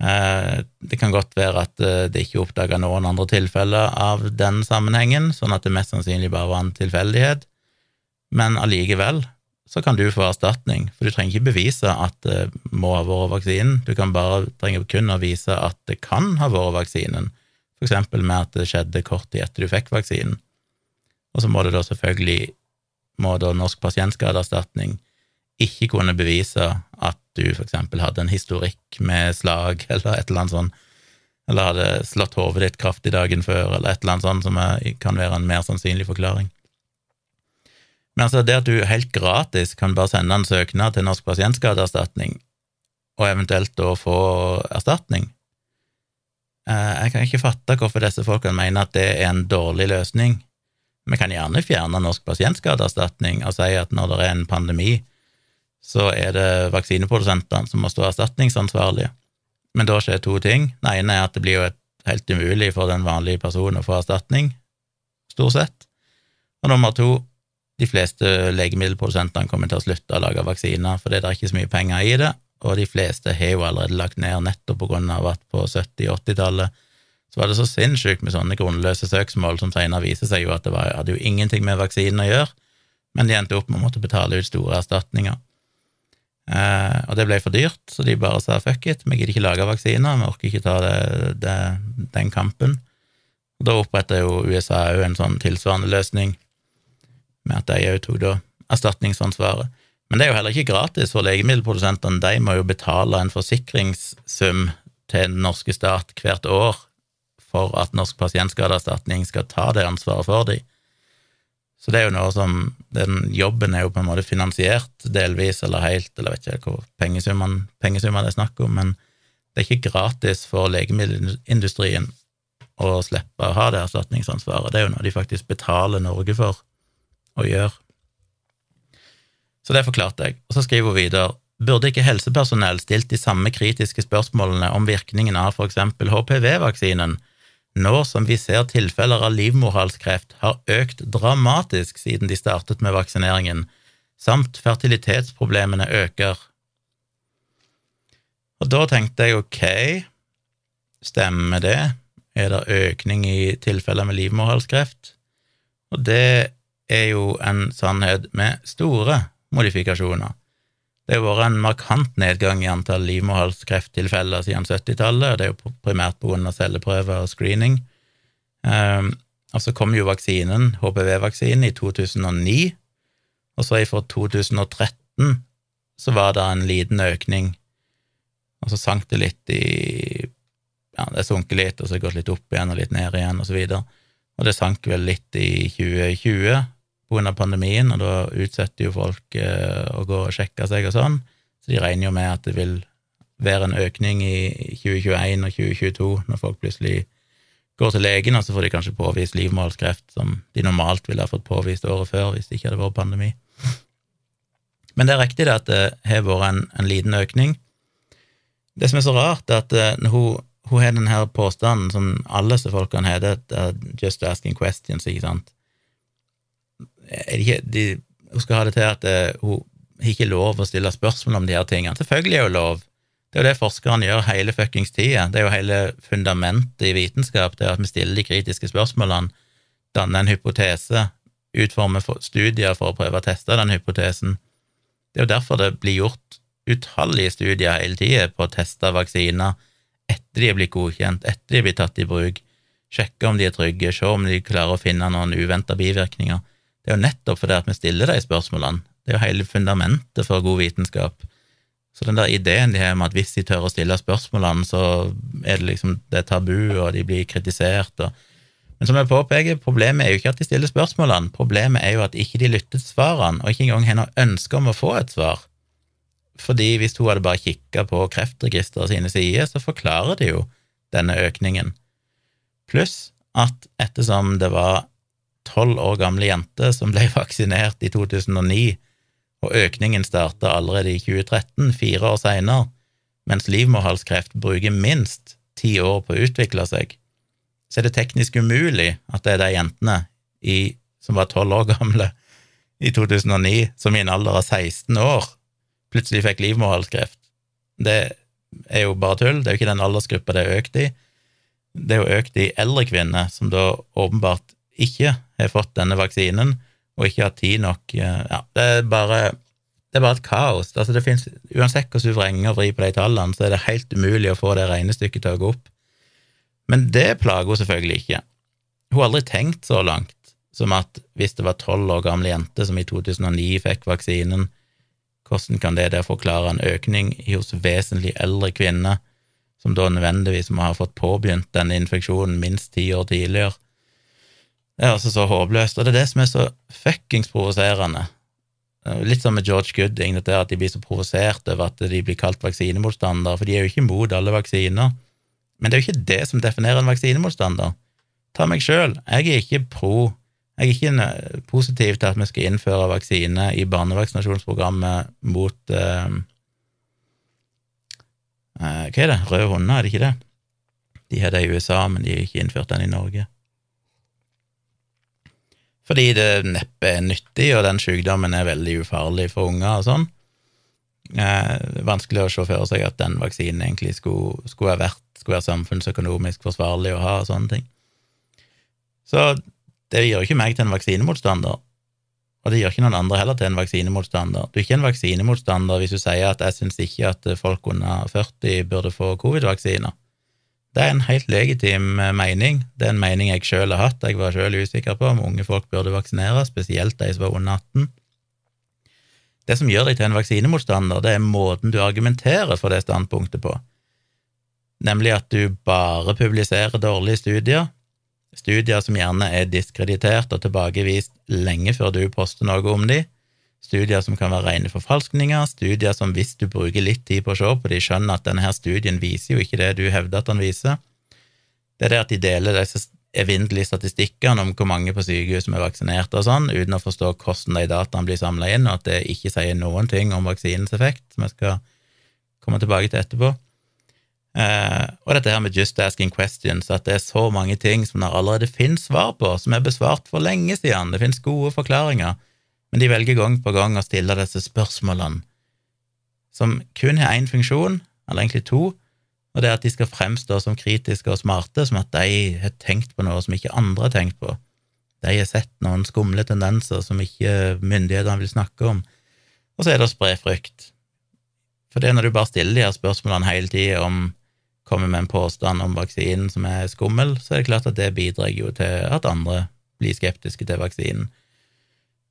Eh, det kan godt være at eh, det ikke er oppdaga noen andre tilfeller av den sammenhengen, sånn at det mest sannsynlig bare var en tilfeldighet, men allikevel, så kan du få erstatning, for du trenger ikke bevise at det må ha vært vaksinen, du kan bare trenger kun å vise at det kan ha vært vaksinen, eksempel med at det skjedde kort tid etter du fikk vaksinen. Og så må det da selvfølgelig må da Norsk pasientskadeerstatning ikke kunne bevise at du eksempel hadde en historikk med slag eller et eller annet sånt, eller hadde slått hodet ditt kraftig dagen før, eller et eller annet sånt som er, kan være en mer sannsynlig forklaring. Men altså det at du helt gratis kan bare sende en søknad til Norsk pasientskadeerstatning, og eventuelt da få erstatning eh, Jeg kan ikke fatte hvorfor disse folkene mener at det er en dårlig løsning. Vi kan gjerne fjerne Norsk pasientskadeerstatning og si at når det er en pandemi, så er det vaksineprodusentene som må stå erstatningsansvarlige. Men da skjer to ting. Den ene er at det blir jo helt umulig for den vanlige personen å få erstatning, stort sett. Og nummer to, de fleste legemiddelprodusentene kommer til å slutte å lage vaksiner fordi det er ikke så mye penger i det, og de fleste har jo allerede lagt ned nettopp på grunn av at på 70- 80-tallet så var det så sinnssykt med sånne grunnløse søksmål som senere viser seg jo at det var, hadde jo ingenting med vaksinen å gjøre, men de endte opp med å måtte betale ut store erstatninger. Eh, og det ble for dyrt, så de bare sa fuck it, vi gidder ikke lage vaksiner, vi orker ikke ta det, det, den kampen. Og Da oppretta jo USA òg en sånn tilsvarende løsning med at de òg tok da erstatningsansvaret. Men det er jo heller ikke gratis for legemiddelprodusentene, de må jo betale en forsikringssum til den norske stat hvert år for at Norsk pasientskadeerstatning skal ta det ansvaret for dem. Så det er jo noe som Den jobben er jo på en måte finansiert delvis eller helt, eller vet ikke hvor pengesummen, pengesummen det er snakk om, men det er ikke gratis for legemiddelindustrien å slippe å ha det erstatningsansvaret. Det er jo noe de faktisk betaler Norge for å gjøre. Så det forklarte jeg. Og så skriver hun videre burde ikke helsepersonell stilt de samme kritiske spørsmålene om virkningen av eksempel HPV-vaksinen, nå som vi ser tilfeller av livmorhalskreft har økt dramatisk siden de startet med vaksineringen, samt fertilitetsproblemene øker. Og da tenkte jeg ok, stemmer det, er det økning i tilfeller med livmorhalskreft? Og det er jo en sannhet med store modifikasjoner. Det har vært en markant nedgang i antall livmorhalskrefttilfeller siden 70-tallet, og det er jo primært av celleprøver og screening. Um, og så kom jo vaksinen, HPV-vaksinen, i 2009, og så fra 2013 så var det en liten økning, og så sank det litt i Ja, det sunket litt, og så gått litt opp igjen og litt ned igjen, og så videre. Og det sank vel litt i 2020, av pandemien, og da utsetter jo folk eh, å gå og sjekke seg og sånn, så de regner jo med at det vil være en økning i 2021 og 2022, når folk plutselig går til legen, og så får de kanskje påvist livmorhalskreft, som de normalt ville ha fått påvist året før hvis det ikke hadde vært pandemi. Men det er riktig det at det har vært en, en, liten økning. Det som er så rart, er at uh, hun, hun har denne påstanden som alle disse folkene har, det er just asking questions, ikke sant er ikke, de, Hun skal ha det til at uh, hun har ikke lov å stille spørsmål om de her tingene. Selvfølgelig er jo lov. Det er jo det forskerne gjør hele fuckings tida. Det er jo hele fundamentet i vitenskap, det er at vi stiller de kritiske spørsmålene, danner en hypotese, utformer studier for å prøve å teste den hypotesen. Det er jo derfor det blir gjort utallige studier hele tida på å teste vaksiner etter de er blitt godkjent, etter de er blitt tatt i bruk, sjekke om de er trygge, se om de klarer å finne noen uventa bivirkninger. Det er jo nettopp fordi at vi stiller de spørsmålene. Det er jo hele fundamentet for god vitenskap. Så den der ideen de har om at hvis de tør å stille spørsmålene, så er det liksom det er tabu, og de blir kritisert og Men som jeg påpeker, problemet er jo ikke at de stiller spørsmålene, problemet er jo at ikke de lytter til svarene, og ikke engang har noe ønske om å få et svar. Fordi hvis hun hadde bare kikka på Kreftregisteret sine sider, så forklarer de jo denne økningen. Pluss at ettersom det var tolv år gamle jente som ble vaksinert i 2009, og økningen starta allerede i 2013, fire år seinere, mens livmorhalskreft bruker minst ti år på å utvikle seg, så er det teknisk umulig at det er de jentene i, som var tolv år gamle i 2009, som i en alder av 16 år plutselig fikk livmorhalskreft. Det er jo bare tull, det er jo ikke den aldersgruppa det er økt i. Det er jo økt i eldre kvinner, som da åpenbart ikke har fått denne vaksinen, og ikke har tid nok eh, Ja, det er bare, det er bare et kaos. Altså det finnes, Uansett hvordan du vrenger og vrir på de tallene, så er det helt umulig å få det regnestykket til å gå opp. Men det plager hun selvfølgelig ikke. Hun har aldri tenkt så langt som at hvis det var tolv år gamle jente som i 2009 fikk vaksinen, hvordan kan det der forklare en økning hos vesentlig eldre kvinner, som da nødvendigvis må ha fått påbegynt denne infeksjonen minst ti år tidligere? Det er altså så håpløst, og det er det som er så fuckings provoserende. Litt som med George Gooding, dette at de blir så provosert over at de blir kalt vaksinemotstandere, for de er jo ikke imot alle vaksiner. Men det er jo ikke det som definerer en vaksinemotstander. Ta meg sjøl, jeg er ikke pro Jeg er ikke positiv til at vi skal innføre vaksine i barnevaksinasjonsprogrammet mot uh, uh, Hva er det? Røde hunder, er det ikke det? De har det i USA, men de har ikke innført den i Norge fordi det neppe er nyttig, og den sykdommen er veldig ufarlig for unger og sånn. Eh, vanskelig å se for seg at den vaksinen egentlig skulle, skulle, være, vært, skulle være samfunnsøkonomisk forsvarlig å ha og sånne ting. Så det gjør ikke meg til en vaksinemotstander, og det gjør ikke noen andre heller til en vaksinemotstander. Du er ikke en vaksinemotstander hvis du sier at jeg syns ikke at folk under 40 burde få covid-vaksiner. Det er en helt legitim eh, mening. Det er en mening jeg sjøl har hatt. Jeg var sjøl usikker på om unge folk burde vaksinere, spesielt de som var under 18. Det som gjør deg til en vaksinemotstander, det er måten du argumenterer for det standpunktet på, nemlig at du bare publiserer dårlige studier, studier som gjerne er diskreditert og tilbakevist lenge før du poster noe om dem, studier som kan være rene forfalskninger, studier som hvis du bruker litt tid på å se på de skjønner at denne her studien viser jo ikke det du hevder at den viser. Det er det at de deler disse evinnelige statistikkene om hvor mange på sykehus som er vaksinert og sånn, uten å forstå hvordan de dataene blir samla inn, og at det ikke sier noen ting om vaksinens effekt, som jeg skal komme tilbake til etterpå. Eh, og dette her med just asking questions, at det er så mange ting som det allerede finnes svar på, som er besvart for lenge siden, det finnes gode forklaringer, men de velger gang på gang å stille disse spørsmålene, som kun har én funksjon, eller egentlig to, og det er at de skal fremstå som kritiske og smarte, som at de har tenkt på noe som ikke andre har tenkt på. De har sett noen skumle tendenser som ikke myndighetene vil snakke om. Og så er det å spre frykt. For det er når du bare stiller de her spørsmålene hele tida om kommer med en påstand om vaksinen som er skummel, så er det klart at det bidrar jo til at andre blir skeptiske til vaksinen.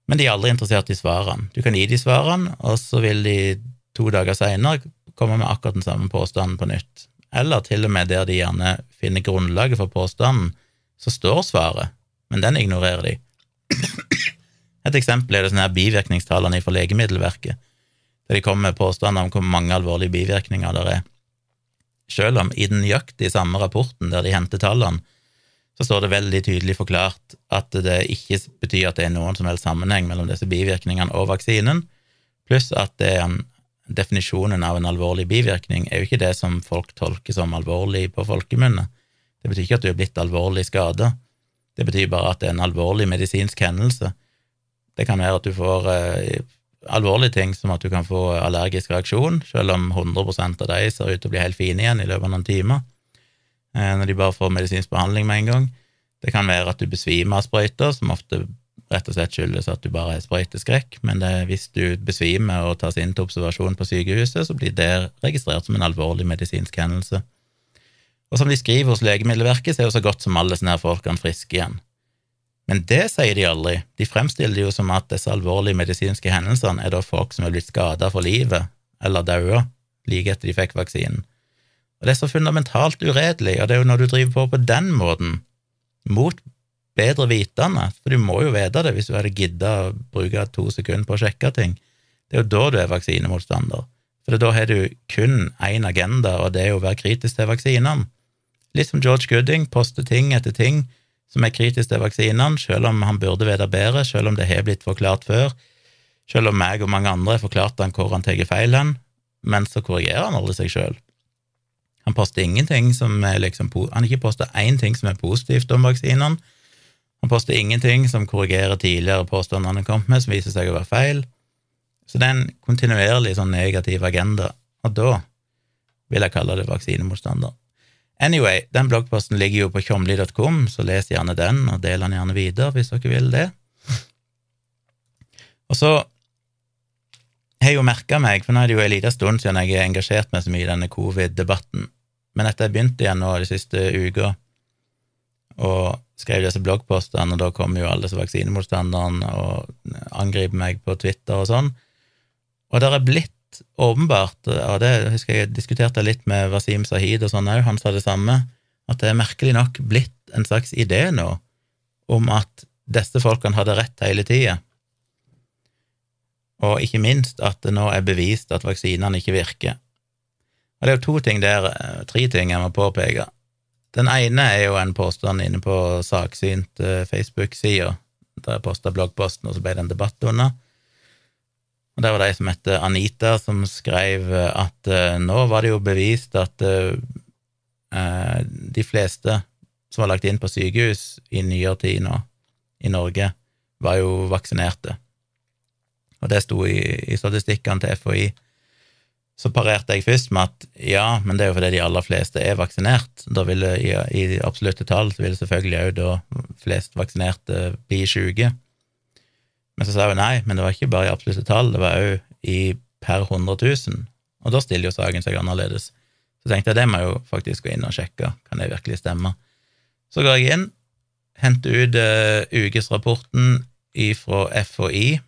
Men de er aldri interessert i svarene. Du kan gi de svarene, og så vil de to dager seinere komme med akkurat den samme påstanden på nytt. Eller til og med der de gjerne finner grunnlaget for påstanden, så står svaret, men den ignorerer de. Et eksempel er det sånne her bivirkningstallene fra Legemiddelverket, der de kommer med påstander om hvor mange alvorlige bivirkninger det er. Selv om i den nøyaktige samme rapporten der de henter tallene, så står det veldig tydelig forklart at det ikke betyr at det er noen som helst sammenheng mellom disse bivirkningene og vaksinen, pluss at det en definisjonen av en alvorlig bivirkning er jo ikke det som folk tolker som alvorlig på folkemunne. Det betyr ikke at du er blitt alvorlig skada, det betyr bare at det er en alvorlig medisinsk hendelse. Det kan være at du får eh, alvorlige ting som at du kan få allergisk reaksjon, selv om 100 av de ser ut til å bli helt fine igjen i løpet av noen timer, når de bare får medisinsk behandling med en gang. Det kan være at du besvimer av sprøyter, som ofte rett og slett skyldes at du bare er sprøyteskrekk, men det, hvis du besvimer og tas inn til observasjon på sykehuset, så blir det registrert som en alvorlig medisinsk hendelse. Og som de skriver hos Legemiddelverket, så er jo så godt som alle sånne her folkene friske igjen. Men det sier de aldri. De fremstiller det jo som at disse alvorlige medisinske hendelsene er da folk som er blitt skada for livet, eller daua, like etter de fikk vaksinen. Og det er så fundamentalt uredelig, og det er jo når du driver på på den måten, mot bedre vitende, for du må jo vite det hvis du hadde gidda å bruke to sekunder på å sjekke ting. Det er jo da du er vaksinemotstander, for da har du kun én agenda, og det er å være kritisk til vaksinene. Litt som George Gooding poster ting etter ting som er kritisk til vaksinene, selv om han burde vite bedre, selv om det har blitt forklart før, selv om meg og mange andre har forklart han hvor han tar feil hen, men så korrigerer han aldri seg sjøl. Han poster ingenting som er liksom, han ikke poster én ting som er positivt om vaksinene, han poster ingenting som korrigerer tidligere påstander han har kommet med, som viser seg å være feil. Så det er en kontinuerlig sånn negativ agenda, og da vil jeg kalle det vaksinemotstander. Anyway, den bloggposten ligger jo på tjomli.com, så les gjerne den, og del den gjerne videre hvis dere vil det. Og så har jeg jo merka meg, for nå er det jo en liten stund siden jeg har engasjert meg så mye i denne covid-debatten, men etter jeg begynte igjen nå de siste uka, og skrev disse bloggpostene, og da kom jo alle disse vaksinemotstanderne og angriper meg på Twitter og sånn. Og det er blitt åpenbart, og det husker jeg diskuterte litt med Wasim Sahid og sånn òg, han sa det samme, at det er merkelig nok blitt en slags idé nå om at disse folkene hadde rett hele tida. Og ikke minst at det nå er bevist at vaksinene ikke virker. Og det er jo to ting der, eh, tre ting jeg må påpeke. Den ene er jo en påstand inne på Saksynt eh, Facebook-sida, der jeg posta bloggposten, og så ble det en debatt under. Og Der var det ei som het Anita, som skrev at uh, nå var det jo bevist at de fleste som var lagt inn på sykehus i nyere tid nå, i Norge, var jo vaksinerte. Og det sto i, i statistikkene til FHI så parerte jeg først med at ja, men det er jo fordi de aller fleste er vaksinert. Da vil det, i, i absolutte tall så vil selvfølgelig òg da flest vaksinerte bli syke. Men så sa jeg nei, men det var ikke bare i absolutte tall, det var òg per 100 000. Og da stiller jo saken seg annerledes. Så tenkte jeg det må jeg jo faktisk gå inn og sjekke, kan det virkelig stemme? Så går jeg inn, henter ut uh, ukesrapporten fra FHI,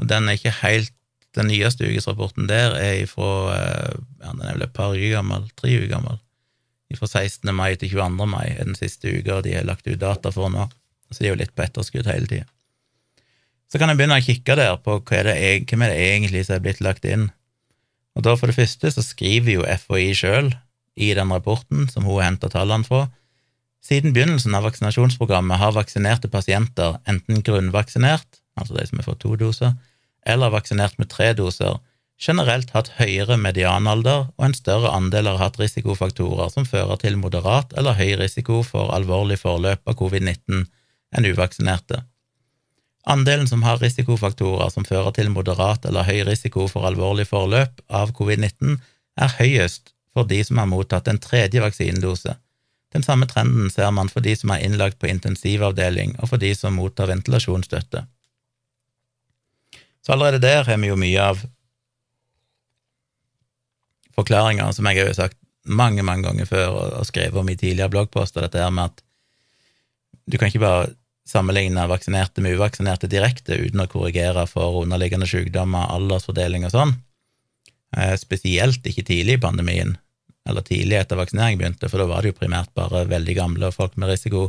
og den er ikke helt den nyeste ukesrapporten der er fra eh, ja, Den er vel et par uker gammel, tre uker gammel. Fra 16. mai til 22. mai er den siste uka de har lagt ut data for nå. Så de er jo litt på etterskudd hele tida. Så kan jeg begynne å kikke der på hva er det, hvem er det egentlig som er blitt lagt inn. Og da For det første så skriver jo FHI sjøl i den rapporten som hun henta tallene fra, Siden begynnelsen av vaksinasjonsprogrammet har vaksinerte pasienter enten grunnvaksinert, altså de som har fått to doser, eller vaksinert med tre doser, generelt hatt høyere medianalder, og en større andel har hatt risikofaktorer som fører til moderat eller høy risiko for alvorlig forløp av covid-19 enn uvaksinerte. Andelen som har risikofaktorer som fører til moderat eller høy risiko for alvorlig forløp av covid-19, er høyest for de som har mottatt en tredje vaksinedose. Den samme trenden ser man for de som er innlagt på intensivavdeling, og for de som mottar ventilasjonsstøtte. Så allerede der har vi jo mye av forklaringa, som jeg har jo sagt mange, mange ganger før og skrevet om i tidligere bloggposter, dette her med at du kan ikke bare sammenligne vaksinerte med uvaksinerte direkte uten å korrigere for underliggende sykdommer, aldersfordeling og sånn. Eh, spesielt ikke tidlig i pandemien, eller tidlig etter vaksinering begynte, for da var det jo primært bare veldig gamle og folk med risiko,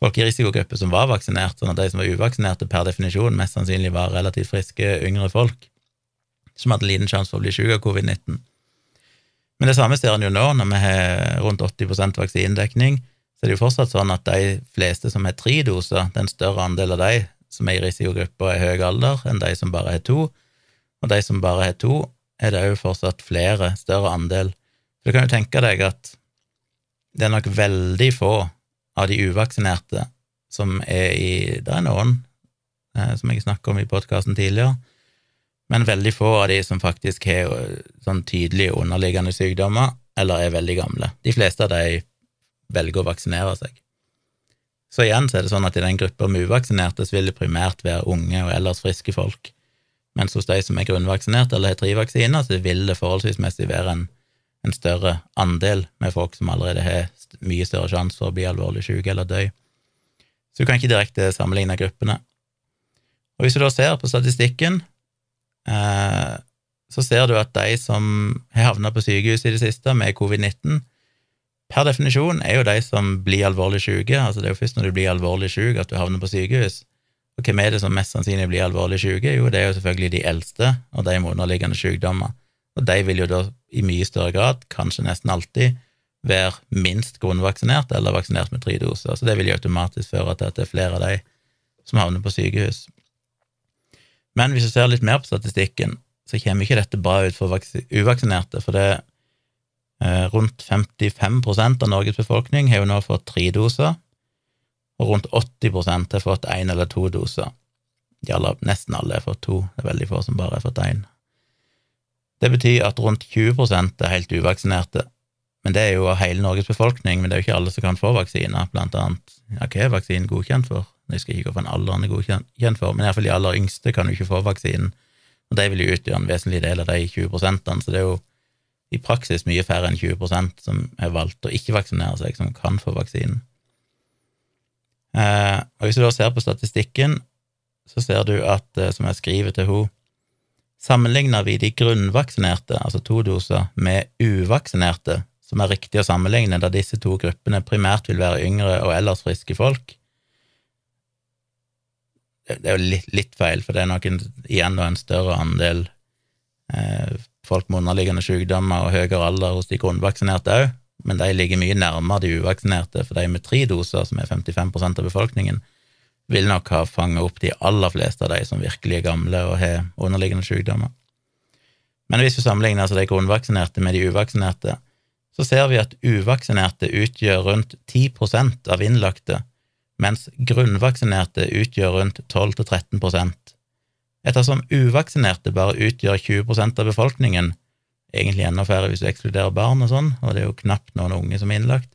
folk i risikogruppe som var vaksinert, sånn at de som var uvaksinerte, per definisjon mest sannsynlig var relativt friske, yngre folk som hadde liten sjanse for å bli syke av covid-19. Men det samme ser en jo nå, når vi har rundt 80 vaksinedekning, så er det jo fortsatt sånn at de fleste som har tre doser, den større andel av de som er i risikogruppa, er høy alder enn de som bare har to, og de som bare har to, er det òg fortsatt flere, større andel. Så du kan jo tenke deg at det er nok veldig få av de uvaksinerte som er i Det er noen, eh, som jeg snakket om i podkasten tidligere, men veldig få av de som faktisk har sånn tydelige underliggende sykdommer, eller er veldig gamle. De fleste av de velger å vaksinere seg. Så igjen så er det sånn at i den gruppa med uvaksinerte så vil det primært være unge og ellers friske folk, mens hos de som er grunnvaksinerte eller har tre vaksiner, så vil det forholdsvis være en, en, større andel med folk som allerede har mye større sjanse for å bli alvorlig syk eller dø. Så du kan ikke direkte sammenligne gruppene. Og hvis du da ser på statistikken, eh, så ser du at de som har havna på sykehus i det siste med covid-19, per definisjon er jo de som blir alvorlig syke. Altså, det er jo først når du blir alvorlig syk at du havner på sykehus. Og hvem er det som mest sannsynlig blir alvorlig syke? Jo, det er jo selvfølgelig de eldste og de med underliggende sykdommer. Og de vil jo da i mye større grad, kanskje nesten alltid, være minst grunnvaksinert eller vaksinert med tre doser. Så det vil jo automatisk føre til at det er flere av de som havner på sykehus. Men hvis du ser litt mer på statistikken, så kommer ikke dette bra ut for uvaksinerte, for det Eh, rundt 55% av Norges befolkning har jo nå fått tre doser, og rundt 80% har fått én eller to doser. De aller, nesten alle har fått to, det er veldig få som bare har fått én. Det betyr at rundt 20% er helt uvaksinerte, men det er jo hele Norges befolkning, men det er jo ikke alle som kan få vaksiner, blant annet ja, hva er vaksinen godkjent for? Jeg skal ikke gå for en alderen er godkjent for, men iallfall de aller yngste kan jo ikke få vaksinen, og de vil jo utgjøre en vesentlig del av de 20 så det er jo i praksis mye færre enn 20% som har valgt å ikke vaksinere seg, som kan få vaksinen. Eh, og Hvis du da ser på statistikken, så ser du at, eh, som jeg skriver til henne, sammenligner vi de grunnvaksinerte, altså to doser, med uvaksinerte, som er riktig å sammenligne, da disse to gruppene primært vil være yngre og ellers friske folk. Det er jo litt, litt feil, for det er nok en, igjen en større andel eh, folk med underliggende sykdommer og høyere alder hos de grunnvaksinerte òg, men de ligger mye nærmere de uvaksinerte, for de med tre doser, som er 55% av befolkningen, vil nok ha fanget opp de aller fleste av de som virkelig er gamle og har underliggende sykdommer. Men hvis vi sammenligner altså de grunnvaksinerte med de uvaksinerte, så ser vi at uvaksinerte utgjør rundt 10% av innlagte, mens grunnvaksinerte utgjør rundt 12-13% Ettersom uvaksinerte bare utgjør 20% av befolkningen, egentlig enda færre hvis du ekskluderer barn og sånn, og det er jo knapt noen unge som er innlagt,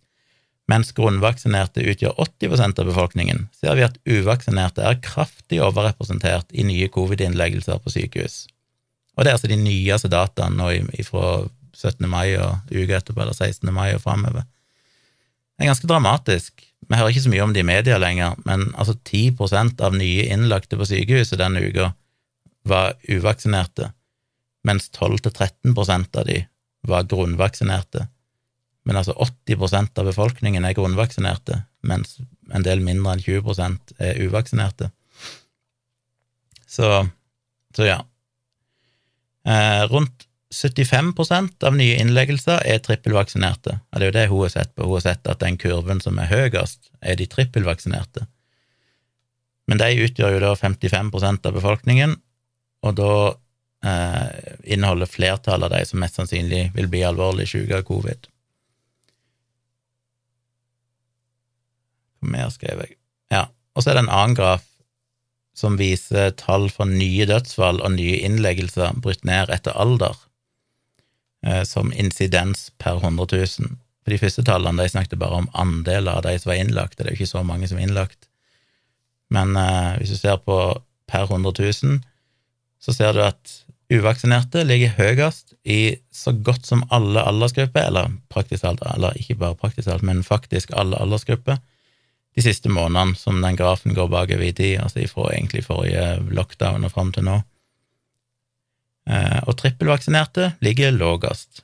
mens grunnvaksinerte utgjør 80% av befolkningen, ser vi at uvaksinerte er kraftig overrepresentert i nye covid-innleggelser på sykehus. Og det er altså de nyeste dataene nå fra 17. mai og uka etterpå, eller 16. mai og framover. Det er ganske dramatisk. Vi hører ikke så mye om det i media lenger, men altså 10% av nye innlagte på sykehuset denne uka var uvaksinerte, mens 12-13% av de var grunnvaksinerte. Men altså 80% av befolkningen er grunnvaksinerte, mens en del mindre enn 20% er uvaksinerte. Så, så ja. Eh, rundt 75% av nye innleggelser er trippelvaksinerte. Og det er jo det hun har sett på. Hun har sett at den kurven som er høyest, er de trippelvaksinerte. Men de utgjør jo da 55% av befolkningen, og da eh, inneholder flertallet av de som mest sannsynlig vil bli alvorlig syke av covid. Hva mer skrev jeg? Ja, og så er det en annen graf som viser tall for nye dødsfall og nye innleggelser brutt ned etter alder, som insidens per 100 000. For de første tallene de snakket bare om andeler av de som var innlagt, det er jo ikke så mange som er innlagt. Men eh, hvis du ser på per 100 000, så ser du at uvaksinerte ligger høyest i så godt som alle aldersgrupper, eller praktisk alt, eller ikke bare praktisk alt, men faktisk alle aldersgrupper de siste månedene, som den grafen går bakover i tid, altså ifra egentlig forrige lockdown og fram til nå. Eh, og trippelvaksinerte ligger lavest.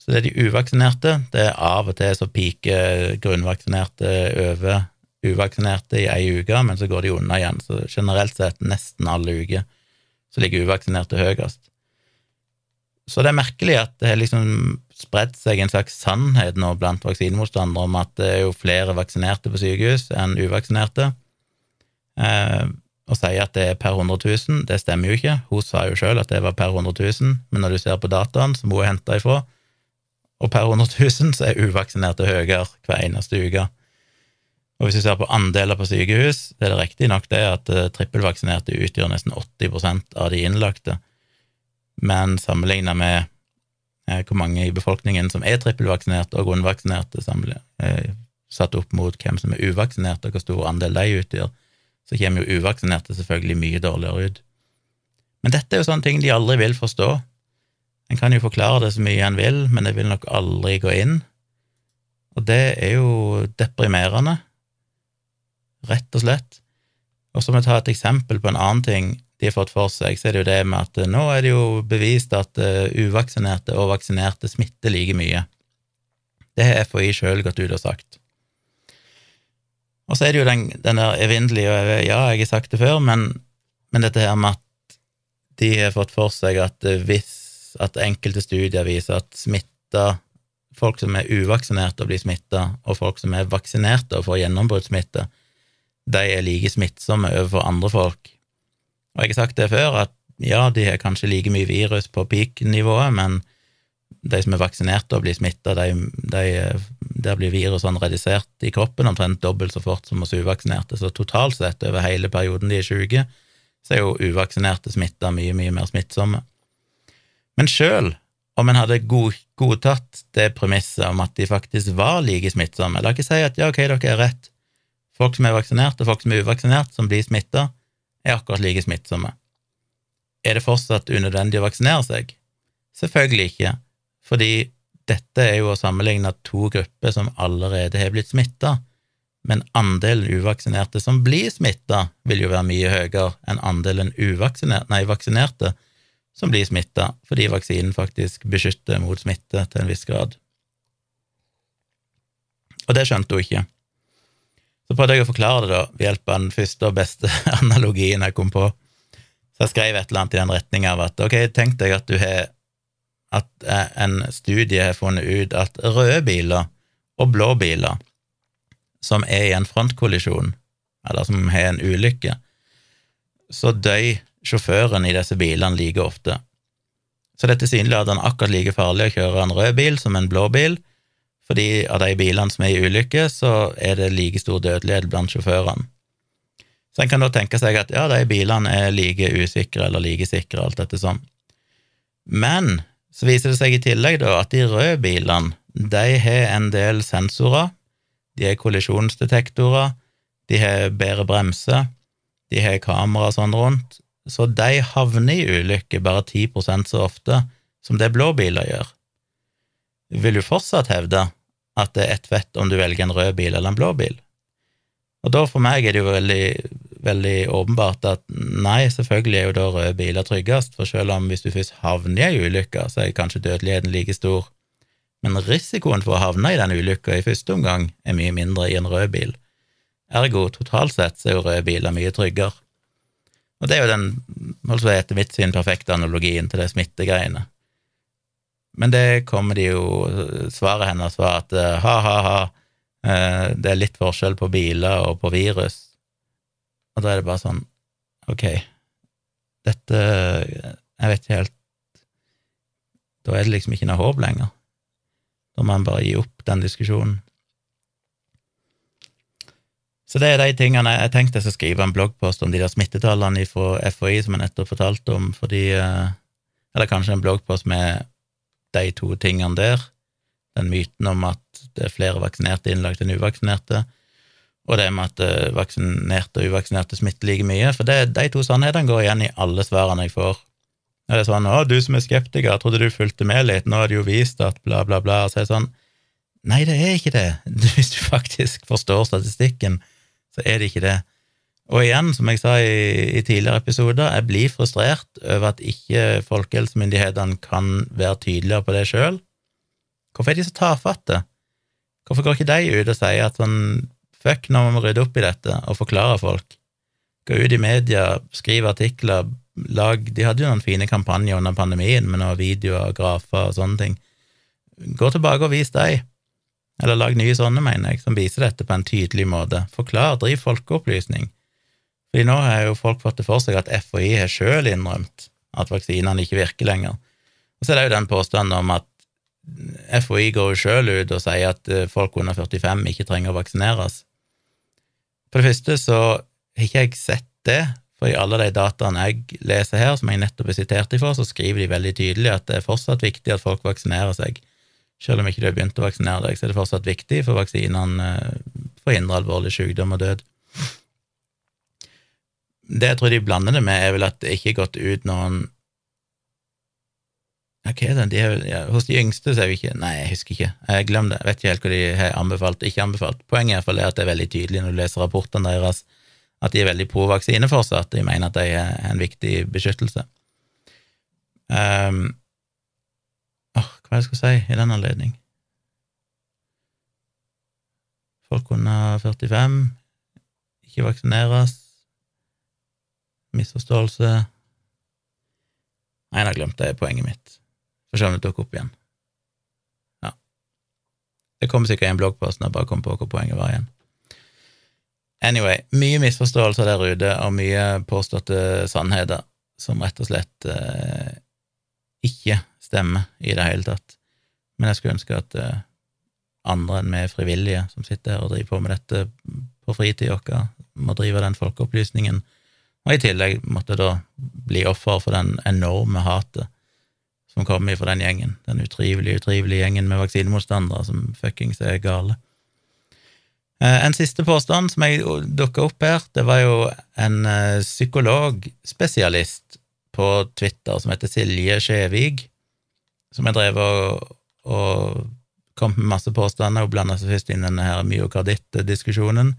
Så det er de uvaksinerte. Det er av og til så piker grunnvaksinerte over uvaksinerte i ei uke, men så går de unna igjen. Så generelt sett, nesten alle uker, så ligger uvaksinerte høyest. Så det er merkelig at det har liksom spredt seg en slags sannhet nå blant vaksinemotstandere om at det er jo flere vaksinerte på sykehus enn uvaksinerte. Eh, og sier at det er per 100 000. Det stemmer jo ikke. Hun sa jo sjøl at det var per 100 000, men når du ser på dataen som hun er henta ifra, og per 100 000 så er uvaksinerte høyere hver eneste uke. Og hvis du ser på andeler på sykehus, så er det riktig nok det at eh, trippelvaksinerte utgjør nesten 80% av de innlagte men sammenligna med eh, hvor mange i befolkningen som er trippelvaksinerte og grunnvaksinerte, eh, satt opp mot hvem som er uvaksinerte, og hvor stor andel de utgjør, så kommer jo uvaksinerte selvfølgelig mye dårligere ut. Men dette er jo sånne ting de aldri vil forstå. En kan jo forklare det så mye en vil, men det vil nok aldri gå inn. Og det er jo deprimerende, rett og slett. Og så må jeg ta et eksempel på en annen ting de har fått for seg, så er det jo det med at eh, nå er det jo bevist at uh, uvaksinerte og vaksinerte smitter like mye. Det har FHI sjøl gått ut og sagt. Og så er det jo den, den der evinnelige, og ja, jeg har sagt det før, men, men, dette her med at de har fått for seg at eh, hvis at enkelte studier viser at smitta folk som er uvaksinerte og blir smitta, og folk som er vaksinerte og får gjennombruddssmitte, de er like smittsomme overfor andre folk. Og jeg har sagt det før, at ja, de har kanskje like mye virus på peak-nivået, men de som er vaksinerte og blir smitta, de, de, der blir virusene redusert i kroppen omtrent dobbelt så fort som hos uvaksinerte. Så totalt sett, over hele perioden de er syke, så er jo uvaksinerte smitta mye, mye mer smittsomme. Men sjøl om en hadde god, godtatt det premisset om at de faktisk var like smittsomme, la ikke si at ja, ok, dere er rett, folk som er vaksinert og folk som er uvaksinert, som blir smitta, er akkurat like smittsomme. Er det fortsatt unødvendig å vaksinere seg? Selvfølgelig ikke, fordi dette er jo å sammenligne to grupper som allerede har blitt smitta, men andelen uvaksinerte som blir smitta, vil jo være mye høyere enn andelen nei, vaksinerte som blir smitta, fordi vaksinen faktisk beskytter mot smitte til en viss grad. Og det skjønte hun ikke. Så prøvde jeg å forklare det da, ved hjelp av den første og beste analogien jeg kom på. Så jeg skrev et eller annet i den retning av at ok, tenk deg at du har at eh, en studie har funnet ut at røde biler og blå biler som er i en frontkollisjon, eller som har en ulykke, så dør sjåføren i disse bilene like ofte. Så det er tilsynelatende akkurat like farlig å kjøre en rød bil som en blå bil, fordi av de bilene som er i ulykke, så er det like stor dødelighet blant sjåførene. Så en kan da tenke seg at ja, de bilene er like usikre eller like sikre, alt dette sånn. Men så viser det seg i tillegg da at de røde bilene, de har en del sensorer, de har kollisjonsdetektorer, de har bedre bremser, de har kamera og sånn rundt, så de havner i ulykke bare 10% så ofte som det blå biler gjør. Vil du fortsatt hevde at det er ett fett om du velger en rød bil eller en blå bil. Og da for meg er det jo veldig, veldig åpenbart at nei, selvfølgelig er jo da røde biler tryggest, for selv om hvis du først havner i ei ulykke, så er kanskje dødeligheten like stor, men risikoen for å havne i den ulykka i første omgang er mye mindre i en rød bil. Ergo, totalt sett så er jo røde biler mye tryggere. Og det er jo den altså etter mitt syn perfekte analogien til det smittegreiene. Men det kommer de jo Svaret hennes var at ha-ha-ha, eh, det er litt forskjell på biler og på virus. Og da er det bare sånn, ok, dette Jeg vet ikke helt Da er det liksom ikke noe håp lenger. Da må en bare gi opp den diskusjonen. Så det er de tingene jeg tenkte jeg skal skrive en bloggpost om de der smittetallene fra FHI som jeg nettopp fortalte om, fordi eh, Eller kanskje en bloggpost med de to tingene der. Den myten om at det er flere vaksinerte innlagt enn uvaksinerte, og det med at eh, vaksinerte og uvaksinerte smitter like mye. For det, de to sannhetene går igjen i alle svarene jeg får. Og det er sånn 'Å, du som er skeptiker, trodde du fulgte med litt, nå er det jo vist at bla, bla, bla', og så er det sånn Nei, det er ikke det. Hvis du faktisk forstår statistikken, så er det ikke det. Og igjen, som jeg sa i, i tidligere episoder, jeg blir frustrert over at ikke folkehelsemyndighetene kan være tydeligere på det sjøl. Hvorfor er de så tafatte? Hvorfor går ikke de ut og sier at sånn fuck, nå må vi rydde opp i dette og forklare folk? Gå ut i media, skrive artikler, lag De hadde jo noen fine kampanjer under pandemien med noen videoer, og grafer og sånne ting. Gå tilbake og vis dem. Eller lag nye sånne, mener jeg, som viser dette på en tydelig måte. Forklar, driv folkeopplysning. Fordi nå har jo folk fått det for seg at FHI har sjøl innrømt at vaksinene ikke virker lenger. Og så er det jo den påstanden om at FHI går jo sjøl ut og sier at eh, folk under 45 ikke trenger å vaksineres. For det første så har ikke jeg sett det, for i alle de dataene jeg leser her, som jeg nettopp er sitert ifra, så skriver de veldig tydelig at det er fortsatt viktig at folk vaksinerer seg. Selv om ikke du har begynt å vaksinere deg, så er det fortsatt viktig, for vaksinene eh, forhindrer alvorlig sykdom og død. Det jeg tror de blander det med, er vel at det ikke er gått ut noen hva er? De er, ja, hos de yngste så er vi ikke Nei, jeg husker ikke. Jeg Glem det. Jeg vet ikke helt hva de har anbefalt ikke anbefalt. Poenget er at det er veldig tydelig når du leser rapportene deres, at de er veldig pro vaksine fortsatt. De mener at de er en viktig beskyttelse. Um, oh, hva er det jeg skal si i den anledning? Folk under 45 ikke vaksineres. Misforståelse Nei, jeg har glemt det poenget mitt. Får se om det dukker opp igjen. Ja. Det kommer sikkert en bloggpost når jeg bare kom på hva poenget var igjen. Anyway, mye misforståelser der ute, og mye påståtte sannheter som rett og slett eh, ikke stemmer i det hele tatt. Men jeg skulle ønske at eh, andre enn vi frivillige som sitter her og driver på med dette på fritida vår, må drive den folkeopplysningen, og i tillegg måtte da bli offer for den enorme hatet som kommer fra den gjengen, den utrivelige, utrivelige gjengen med vaksinemotstandere som fuckings er gale. Eh, en siste påstand som jeg dukka opp her, det var jo en eh, psykologspesialist på Twitter som heter Silje Skjevig, som jeg drev og, og kom med masse påstander og blanda seg først inn i denne myokarditt-diskusjonen.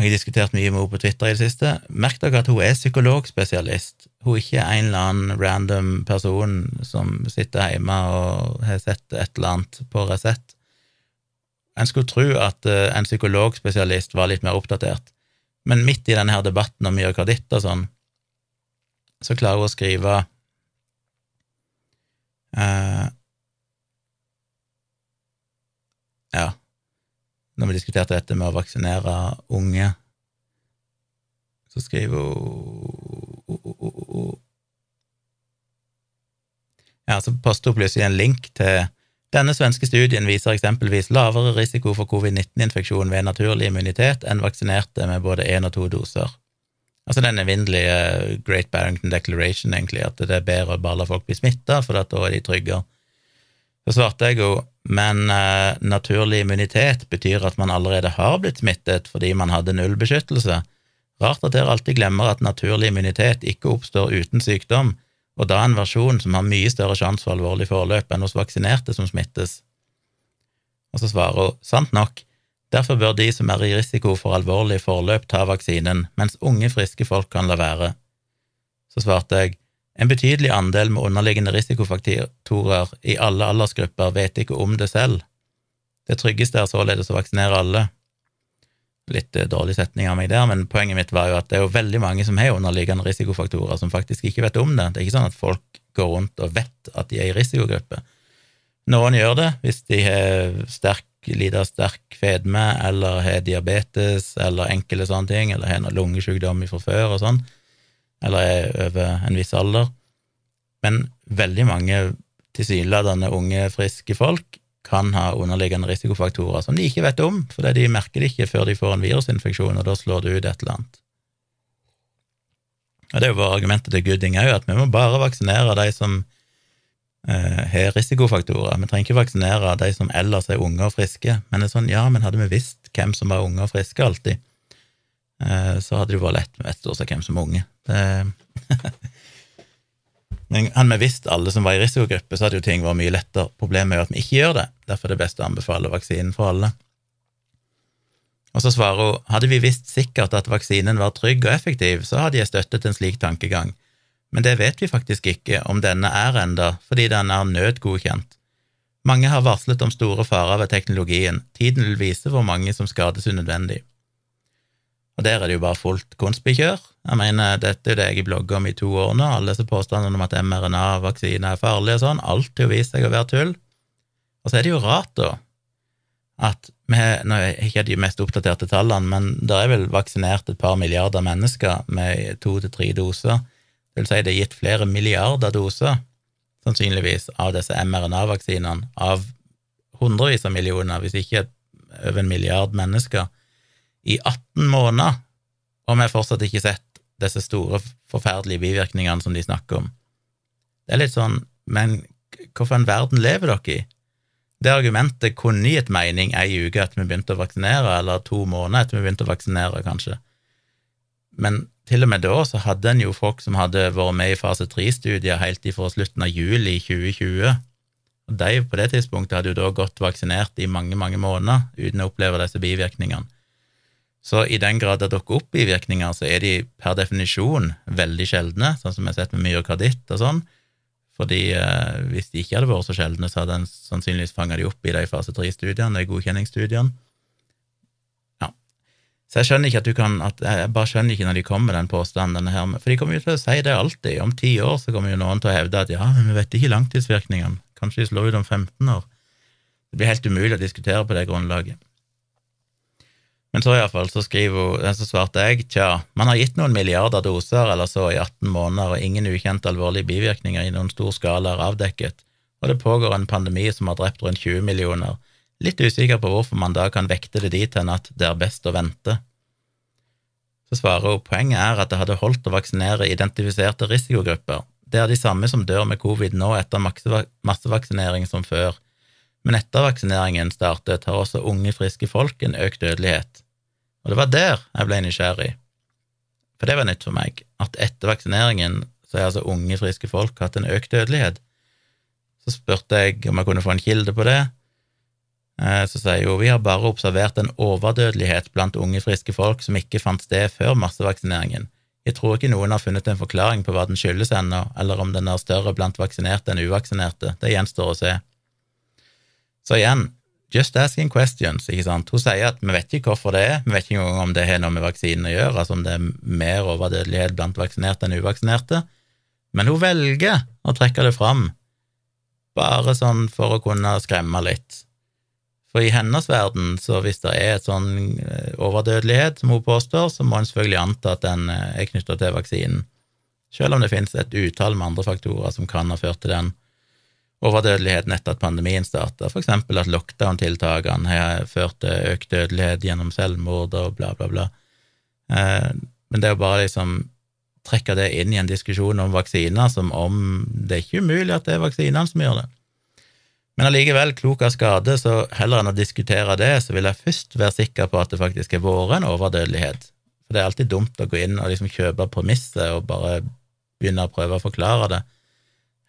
Jeg har diskutert mye med henne på Twitter i det siste. Merk dere at hun er psykologspesialist. Hun er ikke en eller annen random person som sitter hjemme og har sett et eller annet på Resett. En skulle tro at uh, en psykologspesialist var litt mer oppdatert, men midt i denne debatten om myokarditt og sånn, så klarer hun å skrive uh, Ja, når vi diskuterte dette med å vaksinere unge, så skriver hun Ja, så poster hun plutselig en link til denne svenske studien viser eksempelvis lavere risiko for covid-19-infeksjon ved naturlig immunitet enn vaksinerte med både én og to doser. Altså den evinnelige Great Barrington Declaration, egentlig, at det er bedre å bare la folk bli smitta, for da er de tryggere. Så svarte jeg jo, men uh, naturlig immunitet betyr at man allerede har blitt smittet fordi man hadde null beskyttelse. Rart at dere alltid glemmer at naturlig immunitet ikke oppstår uten sykdom, og da en versjon som har mye større sjanse for alvorlig forløp enn hos vaksinerte som smittes. Og så svarer hun sant nok, derfor bør de som er i risiko for alvorlig forløp, ta vaksinen, mens unge, friske folk kan la være. Så svarte jeg en betydelig andel med underliggende risikofaktorer i alle aldersgrupper vet ikke om det selv. Det tryggeste er således å vaksinere alle. litt eh, dårlig setning av meg der, men poenget mitt var jo at det er jo veldig mange som har underliggende risikofaktorer, som faktisk ikke vet om det. Det er ikke sånn at folk går rundt og vet at de er i risikogruppe. Noen gjør det hvis de har lider sterk fedme, eller har diabetes, eller enkle sånne ting, eller har noe lungesykdom fra før og sånn, eller er over en viss alder. Men veldig mange tilsynelatende unge, friske folk kan ha underliggende risikofaktorer som de ikke vet om, fordi de merker det ikke før de får en virusinfeksjon, og da slår det ut et eller annet. Og Det er jo vårt argumentet til Gooding òg, at vi må bare vaksinere de som eh, har risikofaktorer. Vi trenger ikke vaksinere de som ellers er unge og friske. Men det er sånn, ja, men hadde vi visst hvem som var unge og friske alltid, eh, så hadde det vært lett. Vi vet også hvem som er unge. Det Men hadde vi visst alle som var i risikogruppe, så hadde jo ting vært mye lettere. Problemet er jo at vi ikke gjør det. Derfor er det best å anbefale vaksinen for alle. Og så svarer hun hadde vi visst sikkert at vaksinen var trygg og effektiv, så hadde jeg støttet en slik tankegang, men det vet vi faktisk ikke om denne er enda, fordi den er nødgodkjent. Mange har varslet om store farer ved teknologien, tiden vil vise hvor mange som skades unødvendig. Og der er det jo bare fullt konspikjør. Jeg mener, dette er det jeg blogga om i to år nå, alle disse påstandene om at mRNA-vaksine er farlig og sånn, alt har jo vist seg å være tull. Og så er det jo rart, da, at vi Nå er ikke de mest oppdaterte tallene, men det er vel vaksinert et par milliarder mennesker med to til tre doser. Det vil si det er gitt flere milliarder doser, sannsynligvis, av disse mRNA-vaksinene, av hundrevis av millioner, hvis ikke over en milliard mennesker i 18 måneder, og vi har fortsatt ikke sett disse store, forferdelige bivirkningene som de snakker om. Det er litt sånn, men hvorfor en verden lever dere i? Det argumentet kunne gitt mening ei uke etter vi begynte å vaksinere, eller to måneder etter vi begynte å vaksinere, kanskje. Men til og med da så hadde en jo folk som hadde vært med i fase tre-studier helt ifra slutten av juli 2020. Og de på det tidspunktet hadde jo da gått vaksinert i mange, mange måneder uten å oppleve disse bivirkningene. Så i den grad det dukker opp bivirkninger, så er de per definisjon veldig sjeldne, sånn som vi har sett med myokarditt og sånn. Fordi eh, hvis de ikke hadde vært så sjeldne, så hadde en sannsynligvis fanga de opp i de fase tre-studiene, de godkjenningsstudiene. Ja. Så jeg skjønner ikke at du kan at Jeg bare skjønner ikke når de kommer med den påstanden her, for de kommer jo til å si det alltid. Om ti år så kommer jo noen til å hevde at ja, men vi vet ikke langtidsvirkningene. Kanskje de slår ut om 15 år. Det blir helt umulig å diskutere på det grunnlaget. Men så iallfall så skriver hun, så svarte jeg tja, man har gitt noen milliarder doser eller så i 18 måneder, og ingen ukjente alvorlige bivirkninger i noen stor skala er avdekket, og det pågår en pandemi som har drept rundt 20 millioner. Litt usikker på hvorfor man da kan vekte det dit hen at det er best å vente. Så svarer hun poenget er at det hadde holdt å vaksinere identifiserte risikogrupper. Det er de samme som dør med covid nå etter massevaksinering som før men etter vaksineringen startet, har også unge, friske folk en økt dødelighet. Og det var der jeg ble nysgjerrig, for det var nytt for meg, at etter vaksineringen så har altså unge, friske folk hatt en økt dødelighet. Så spurte jeg om jeg kunne få en kilde på det. Eh, så sier hun vi har bare observert en overdødelighet blant unge, friske folk som ikke fant sted før massevaksineringen. Jeg tror ikke noen har funnet en forklaring på hva den skyldes ennå, eller om den er større blant vaksinerte enn uvaksinerte. Det gjenstår å se. Så igjen, just asking questions, ikke sant. Hun sier at vi vet ikke hvorfor det er, vi vet ikke engang om det har noe med vaksinen å gjøre, altså om det er mer overdødelighet blant vaksinerte enn uvaksinerte, men hun velger å trekke det fram, bare sånn for å kunne skremme litt. For i hennes verden, så hvis det er et sånn eh, overdødelighet, som hun påstår, så må en selvfølgelig anta at den eh, er knytta til vaksinen, selv om det finnes et utall med andre faktorer som kan ha ført til den overdødeligheten etter at pandemien starta, eksempel at lockdown-tiltakene har ført til økt dødelighet gjennom selvmord og bla, bla, bla. Eh, men det er jo bare liksom trekke det inn i en diskusjon om vaksiner som om det er ikke umulig at det er vaksinene som gjør det. Men allikevel, klok av skade, så heller enn å diskutere det, så vil jeg først være sikker på at det faktisk har vært en overdødelighet. For det er alltid dumt å gå inn og liksom kjøpe premisset og bare begynne å prøve å forklare det,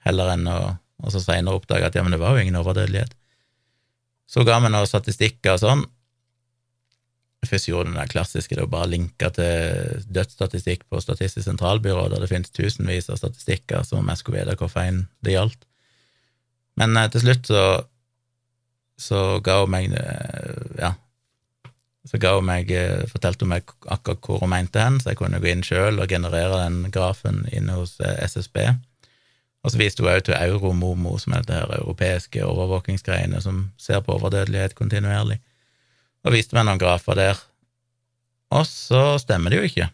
heller enn å og så seinere oppdaga at ja, men det var jo ingen overdødelighet. Så ga vi noen statistikker og sånn. Først gjorde den der klassiske, det var bare linka til dødsstatistikk på Statistisk sentralbyrå, der det finnes tusenvis av statistikker som om jeg skulle vite hvilken det gjaldt. Men eh, til slutt så, så ga hun meg eh, ja, så ga hun meg, eh, fortalte hun meg akkurat hvor hun mente hen, så jeg kunne gå inn sjøl og generere den grafen inne hos SSB. Og så viste hun òg til Euromomo, som er det her europeiske overvåkingsgreiene som ser på overdødelighet kontinuerlig, og viste meg noen grafer der. Og så stemmer det jo ikke.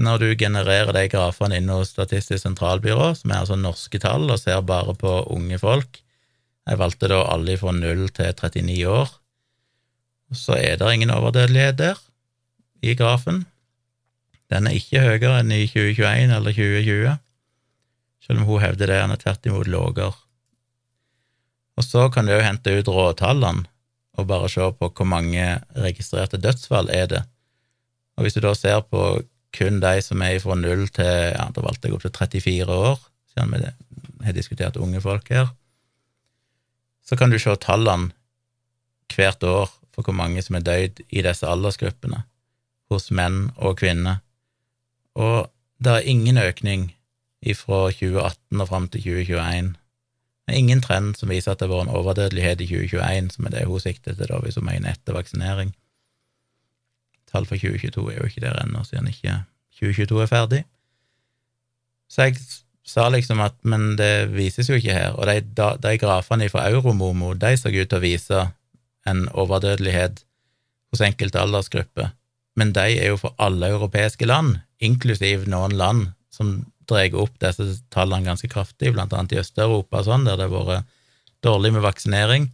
Når du genererer de grafene inne hos Statistisk sentralbyrå, som er altså norske tall, og ser bare på unge folk Jeg valgte da alle fra 0 til 39 år. Så er det ingen overdødelighet der i grafen. Den er ikke høyere enn i 2021 eller 2020 selv om hun hevder det, han er tvert imot lavere. Og så kan du jo hente ut råtallene og bare se på hvor mange registrerte dødsfall er det. Og hvis du da ser på kun de som er fra null til ja, da valgte jeg opp til 34 år, siden vi har diskutert unge folk her, så kan du se tallene hvert år for hvor mange som er dødd i disse aldersgruppene, hos menn og kvinner, og det er ingen økning fra 2018 og fram til 2021. Det er ingen trend som viser at det var en overdødelighet i 2021, som er det hun sikter til da, hvis hun mener etter vaksinering. Tall for 2022 er jo ikke der ennå, siden ikke 2022 er ferdig. Så jeg sa liksom at men det vises jo ikke her, og de, de grafene fra Euromomo de så ut til å vise en overdødelighet hos enkelte aldersgrupper, men de er jo for alle europeiske land, inklusiv noen land som drar opp disse tallene ganske kraftig, blant annet i Øst-Europa sånn, der det har vært dårlig med vaksinering,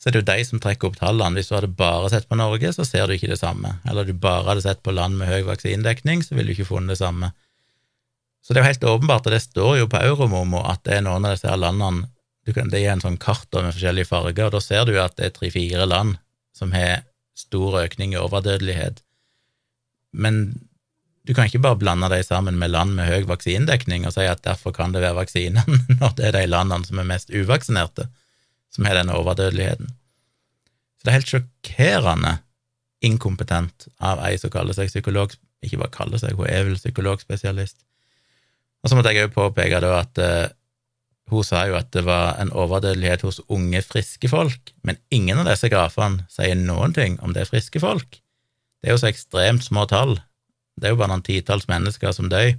så er det jo de som trekker opp tallene. Hvis du hadde bare sett på Norge, så ser du ikke det samme. Eller du bare hadde sett på land med høy vaksinedekning, så ville du ikke funnet det samme. Så det er jo helt åpenbart, og det står jo på Euromomo, at det er noen av disse landene kan, Det er en sånn kart med forskjellige farger, og da ser du at det er tre-fire land som har stor økning i overdødelighet. Men du kan ikke bare blande dem sammen med land med høy vaksinedekning og si at derfor kan det være vaksinen, når det er de landene som er mest uvaksinerte, som har denne overdødeligheten. Så det er helt sjokkerende inkompetent av ei som kaller seg psykolog, ikke bare kaller seg, hun er vel psykologspesialist. Og så måtte jeg òg påpeke da at uh, hun sa jo at det var en overdødelighet hos unge, friske folk, men ingen av disse grafene sier noen ting om det er friske folk. Det er jo så ekstremt små tall det er jo bare noen titalls mennesker som dør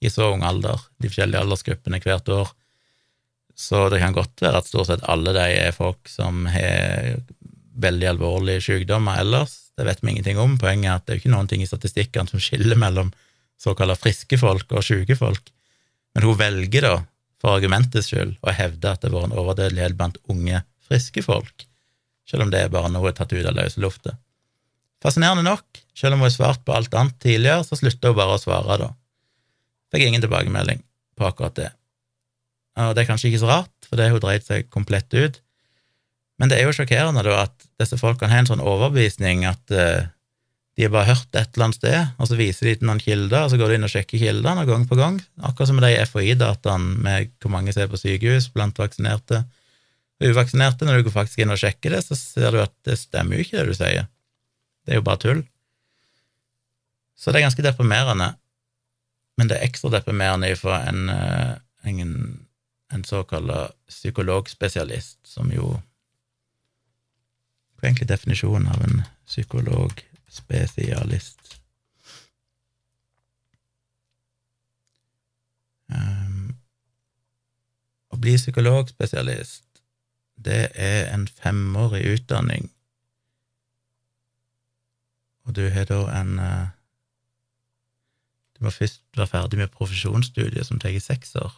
i så ung alder, de forskjellige aldersgruppene hvert år. Så det kan godt være at stort sett alle de er folk som har veldig alvorlige sykdommer ellers. Det vet vi ingenting om. Poenget er at det er jo ikke noen ting i statistikkene som skiller mellom såkalte friske folk og syke folk. Men hun velger da, for argumentets skyld, å hevde at det var en overdødelighet blant unge, friske folk, selv om det er bare noe tatt ut av løse lufta. Fascinerende nok, selv om hun har svart på alt annet tidligere, så slutta hun bare å svare da. Fikk ingen tilbakemelding på akkurat det. Og det er kanskje ikke så rart, for det hun dreit seg komplett ut. Men det er jo sjokkerende da at disse folkene har en sånn overbevisning at uh, de har bare hørt et eller annet sted, og så viser de til noen kilder, og så går de inn og sjekker kildene gang på gang, akkurat som med de FHI-dataene med hvor mange som er på sykehus blant vaksinerte og uvaksinerte. Når du går faktisk inn og sjekker det, så ser du at det stemmer jo ikke, det du sier. Det er jo bare tull. Så det er ganske deprimerende. Men det er ekstra deprimerende for en, eh, en, en såkalt psykologspesialist, som jo Hva er egentlig definisjonen av en psykologspesialist? Um, å bli psykologspesialist, det er en femårig utdanning og du har da en eh, Du må først være ferdig med profesjonsstudiet, som tar seks år.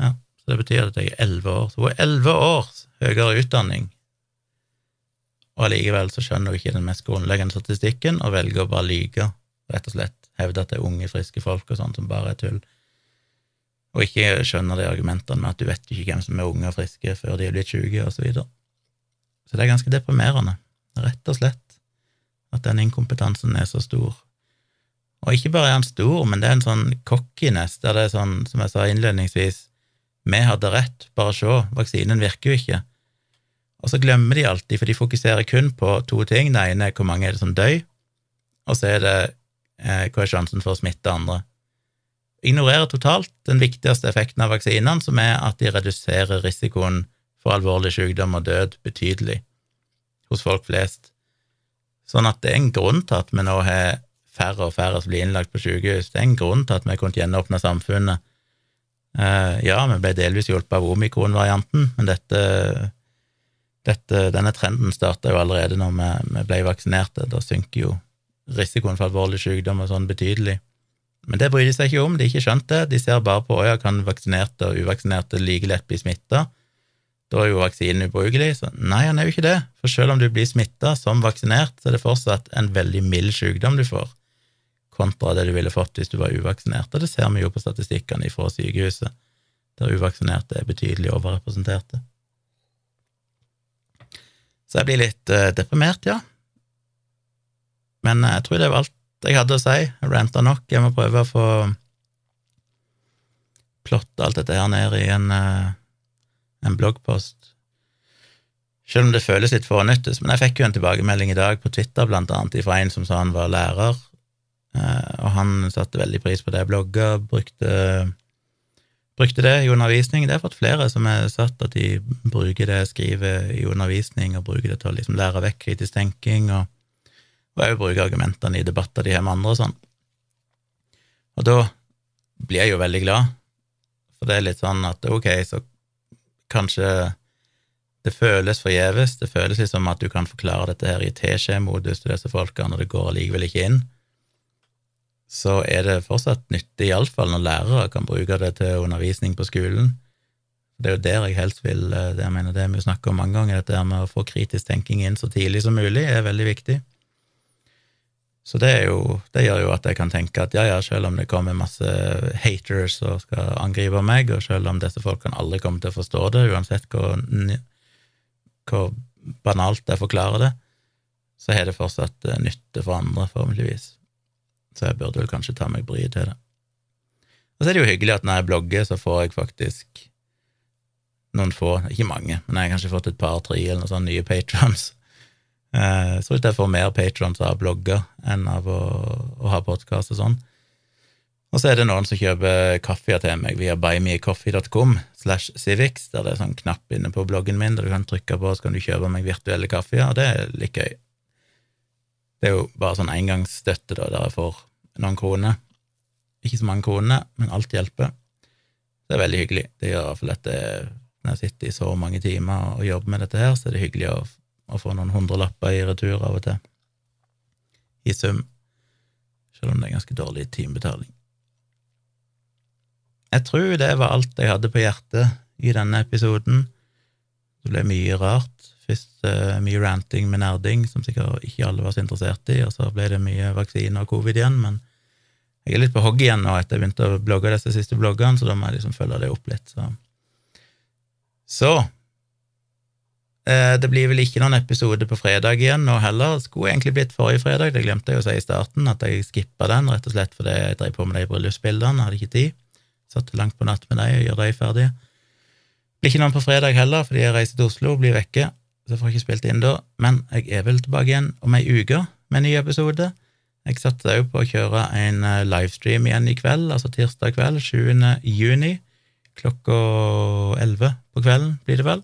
Ja, så det betyr at jeg er elleve år. Så hun er elleve års høyere utdanning, og allikevel så skjønner hun ikke den mest grunnleggende statistikken og velger å bare lyge, rett og slett hevde at det er unge, friske folk og sånn som bare er tull, og ikke skjønner de argumentene med at du vet ikke hvem som er unge og friske før de er blitt syke, og så videre. Så det er ganske deprimerende rett og slett, at den inkompetansen er så stor. Og ikke bare er han stor, men det er en sånn cockiness, der det er sånn, som jeg sa innledningsvis, vi hadde rett, bare se, vaksinen virker jo ikke. Og så glemmer de alltid, for de fokuserer kun på to ting. Det ene er hvor mange er det som dør, og så er det eh, hva er sjansen for å smitte andre. Ignorerer totalt den viktigste effekten av vaksinene, som er at de reduserer risikoen for alvorlig sykdom og død betydelig hos folk flest. Sånn at det er en grunn til at vi nå har færre og færre som blir innlagt på sykehus. Det er en grunn til at vi kunne gjenåpne samfunnet. Uh, ja, vi ble delvis hjulpet av omikron-varianten, men dette, dette, denne trenden starta jo allerede når vi, vi, ble vaksinerte. Da synker jo risikoen for alvorlig sykdom og sånn betydelig. Men det bryr de seg ikke om, de har ikke skjønt det. De ser bare på ja, kan vaksinerte og uvaksinerte like lett bli smitta. Da er jo vaksinen ubrukelig. Så nei, han er jo ikke det. For selv om du blir smitta som vaksinert, så er det fortsatt en veldig mild sykdom du får kontra det du ville fått hvis du var uvaksinert. Og det ser vi jo på statistikkene fra sykehuset, der uvaksinerte er betydelig overrepresenterte. Så jeg blir litt uh, deprimert, ja. Men uh, jeg tror det var alt jeg hadde å si. Jeg ranta nok. Jeg må prøve å få plotte alt dette her ned i en, uh, en bloggpost. Selv om det føles litt fornyttes. men jeg fikk jo en tilbakemelding i dag på Twitter, blant annet fra en som sa han var lærer, Eh, og han satte veldig pris på det blogga, brukte, brukte, det i undervisning. Det har fått flere som har sagt at de bruker det skriver i undervisning, og bruker det til å liksom lære vekk kritisk tenking, og òg bruke argumentene i debatter de har med andre og sånn. Og da blir jeg jo veldig glad, for det er litt sånn at ok, så kanskje det føles forgjeves, det føles som at du kan forklare dette her i teskje-modus til disse folkene, og det går allikevel ikke inn så er det fortsatt nyttig, iallfall når lærere kan bruke det til undervisning på skolen. Det er jo der jeg helst vil eh, det jeg mener det vi snakker om mange ganger, dette med å få kritisk tenking inn så tidlig som mulig, er veldig viktig. Så det, jo, det gjør jo at jeg kan tenke at ja, ja, selv om det kommer masse haters og skal angripe meg, og selv om disse folkene aldri kommer til å forstå det, uansett hvor, hvor banalt jeg forklarer det, så har det fortsatt eh, nytte for andre, forhåpentligvis så jeg burde vel kanskje ta meg bryet til det. Og så er det jo hyggelig at når jeg blogger, så får jeg faktisk noen få, ikke mange, men jeg har kanskje fått et par-tre eller noen sånne nye patrons. Jeg tror ikke jeg får mer patrons av blogger enn av å, å ha podkast og sånn. Og så er det noen som kjøper kaffe til meg via buymeacoffee.com slash civics, der det er sånn knapp inne på bloggen min der du kan trykke på, så kan du kjøpe meg virtuelle kaffer, og det er litt gøy. Det er jo bare sånn engangsstøtte, da, der jeg får noen kroner. Ikke så mange kroner, men alt hjelper. Det er veldig hyggelig. Det gjør iallfall at når jeg sitter i så mange timer og jobber med dette her, så er det hyggelig å, å få noen hundrelapper i retur av og til. I sum. Selv om det er ganske dårlig timebetaling. Jeg tror det var alt jeg hadde på hjertet i denne episoden. Det ble mye rart. Først uh, mye ranting med nerding, som sikkert ikke alle var så interessert i, og så ble det mye vaksine og covid igjen, men jeg er litt på hogg igjen nå etter jeg begynte å blogge disse siste bloggene, så da må jeg liksom følge det opp litt. Så, så uh, det blir vel ikke noen episode på fredag igjen nå heller. Det skulle egentlig blitt forrige fredag, det glemte jeg å si i starten, at jeg skippa den rett og slett fordi jeg drev på med de bryllupsbildene, hadde ikke tid. Satt langt på natt med dem og gjør dem ferdige. Blir ikke noen på fredag heller, fordi jeg reiser til Oslo og blir vekke så jeg får ikke spilt inn da, men jeg er vel tilbake igjen om ei uke med en ny episode. Jeg satte òg på å kjøre en eh, livestream igjen i kveld, altså tirsdag kveld, 7. juni, klokka 11 på kvelden, blir det vel.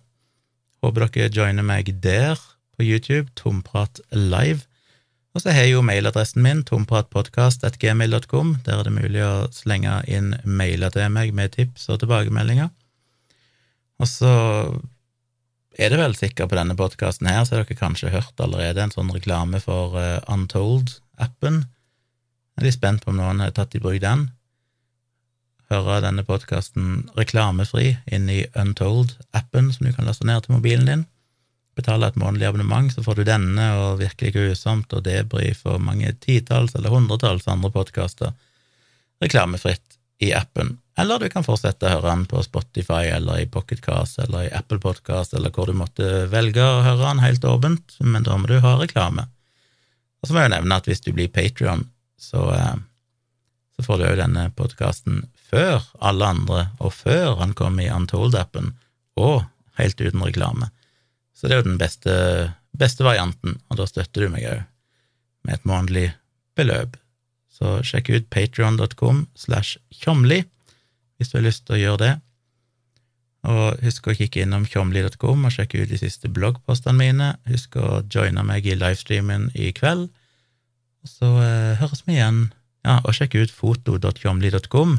Håper dere joiner meg der på YouTube, Tomprat live. Og så har jeg jo mailadressen min, tompratpodkast.gmail.com. Der er det mulig å slenge inn mailer til meg med tips og tilbakemeldinger. Og så er det vel sikkert på denne podkasten her, så har dere kanskje hørt allerede en sånn reklame for uh, Untold-appen. Jeg er litt spent på om noen har tatt i bruk den. Høre denne podkasten reklamefri inn i Untold-appen, som du kan laste ned til mobilen din. Betale et månedlig abonnement, så får du denne og Virkelig grusomt og debrief og mange titalls eller hundretalls andre podkaster reklamefritt i appen. Eller du kan fortsette å høre den på Spotify eller i Pocketcast eller i Apple Podcast eller hvor du måtte velge å høre den helt åpent, men da må du ha reklame. Og så må jeg nevne at hvis du blir Patrion, så, eh, så, får du òg denne podkasten før alle andre, og før han kommer i Untold-appen, og helt uten reklame. Så det er jo den beste, beste varianten, og da støtter du meg òg med et månedlig beløp. Så sjekk ut patrion.com slash tjomli hvis du har lyst til å gjøre det. Og husk å kikke innom tjomli.com og sjekke ut de siste bloggpostene mine. Husk å joine meg i livestreamen i kveld. Så eh, høres vi igjen. Ja, og sjekk ut foto.tjomli.com.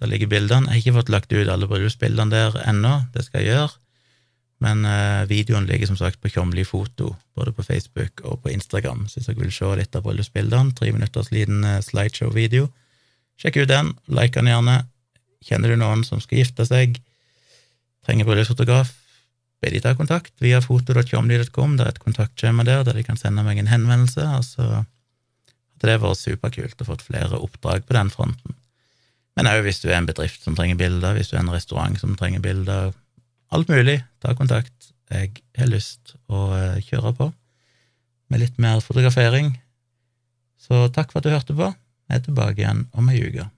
Der ligger bildene. Jeg har ikke fått lagt ut alle bryllupsbildene der ennå, det skal jeg gjøre. Men uh, videoen ligger som sagt på Tjomli foto, både på Facebook og på Instagram. Så dere vil se litt av bryllupsbildene, tre minutters liten eh, slideshow-video, sjekk ut den, like den gjerne. Kjenner du noen som skal gifte seg? trenger bryllupsfotograf, be de ta kontakt via foto.tjomli.com. Det er et kontaktskjema der der de kan sende meg en henvendelse. altså så hadde det vært superkult å få flere oppdrag på den fronten. Men òg hvis du er en bedrift som trenger bilder, hvis du er en restaurant som trenger bilder, alt mulig, ta kontakt. Jeg har lyst å eh, kjøre på med litt mer fotografering. Så takk for at du hørte på. Jeg er tilbake igjen om ei uke.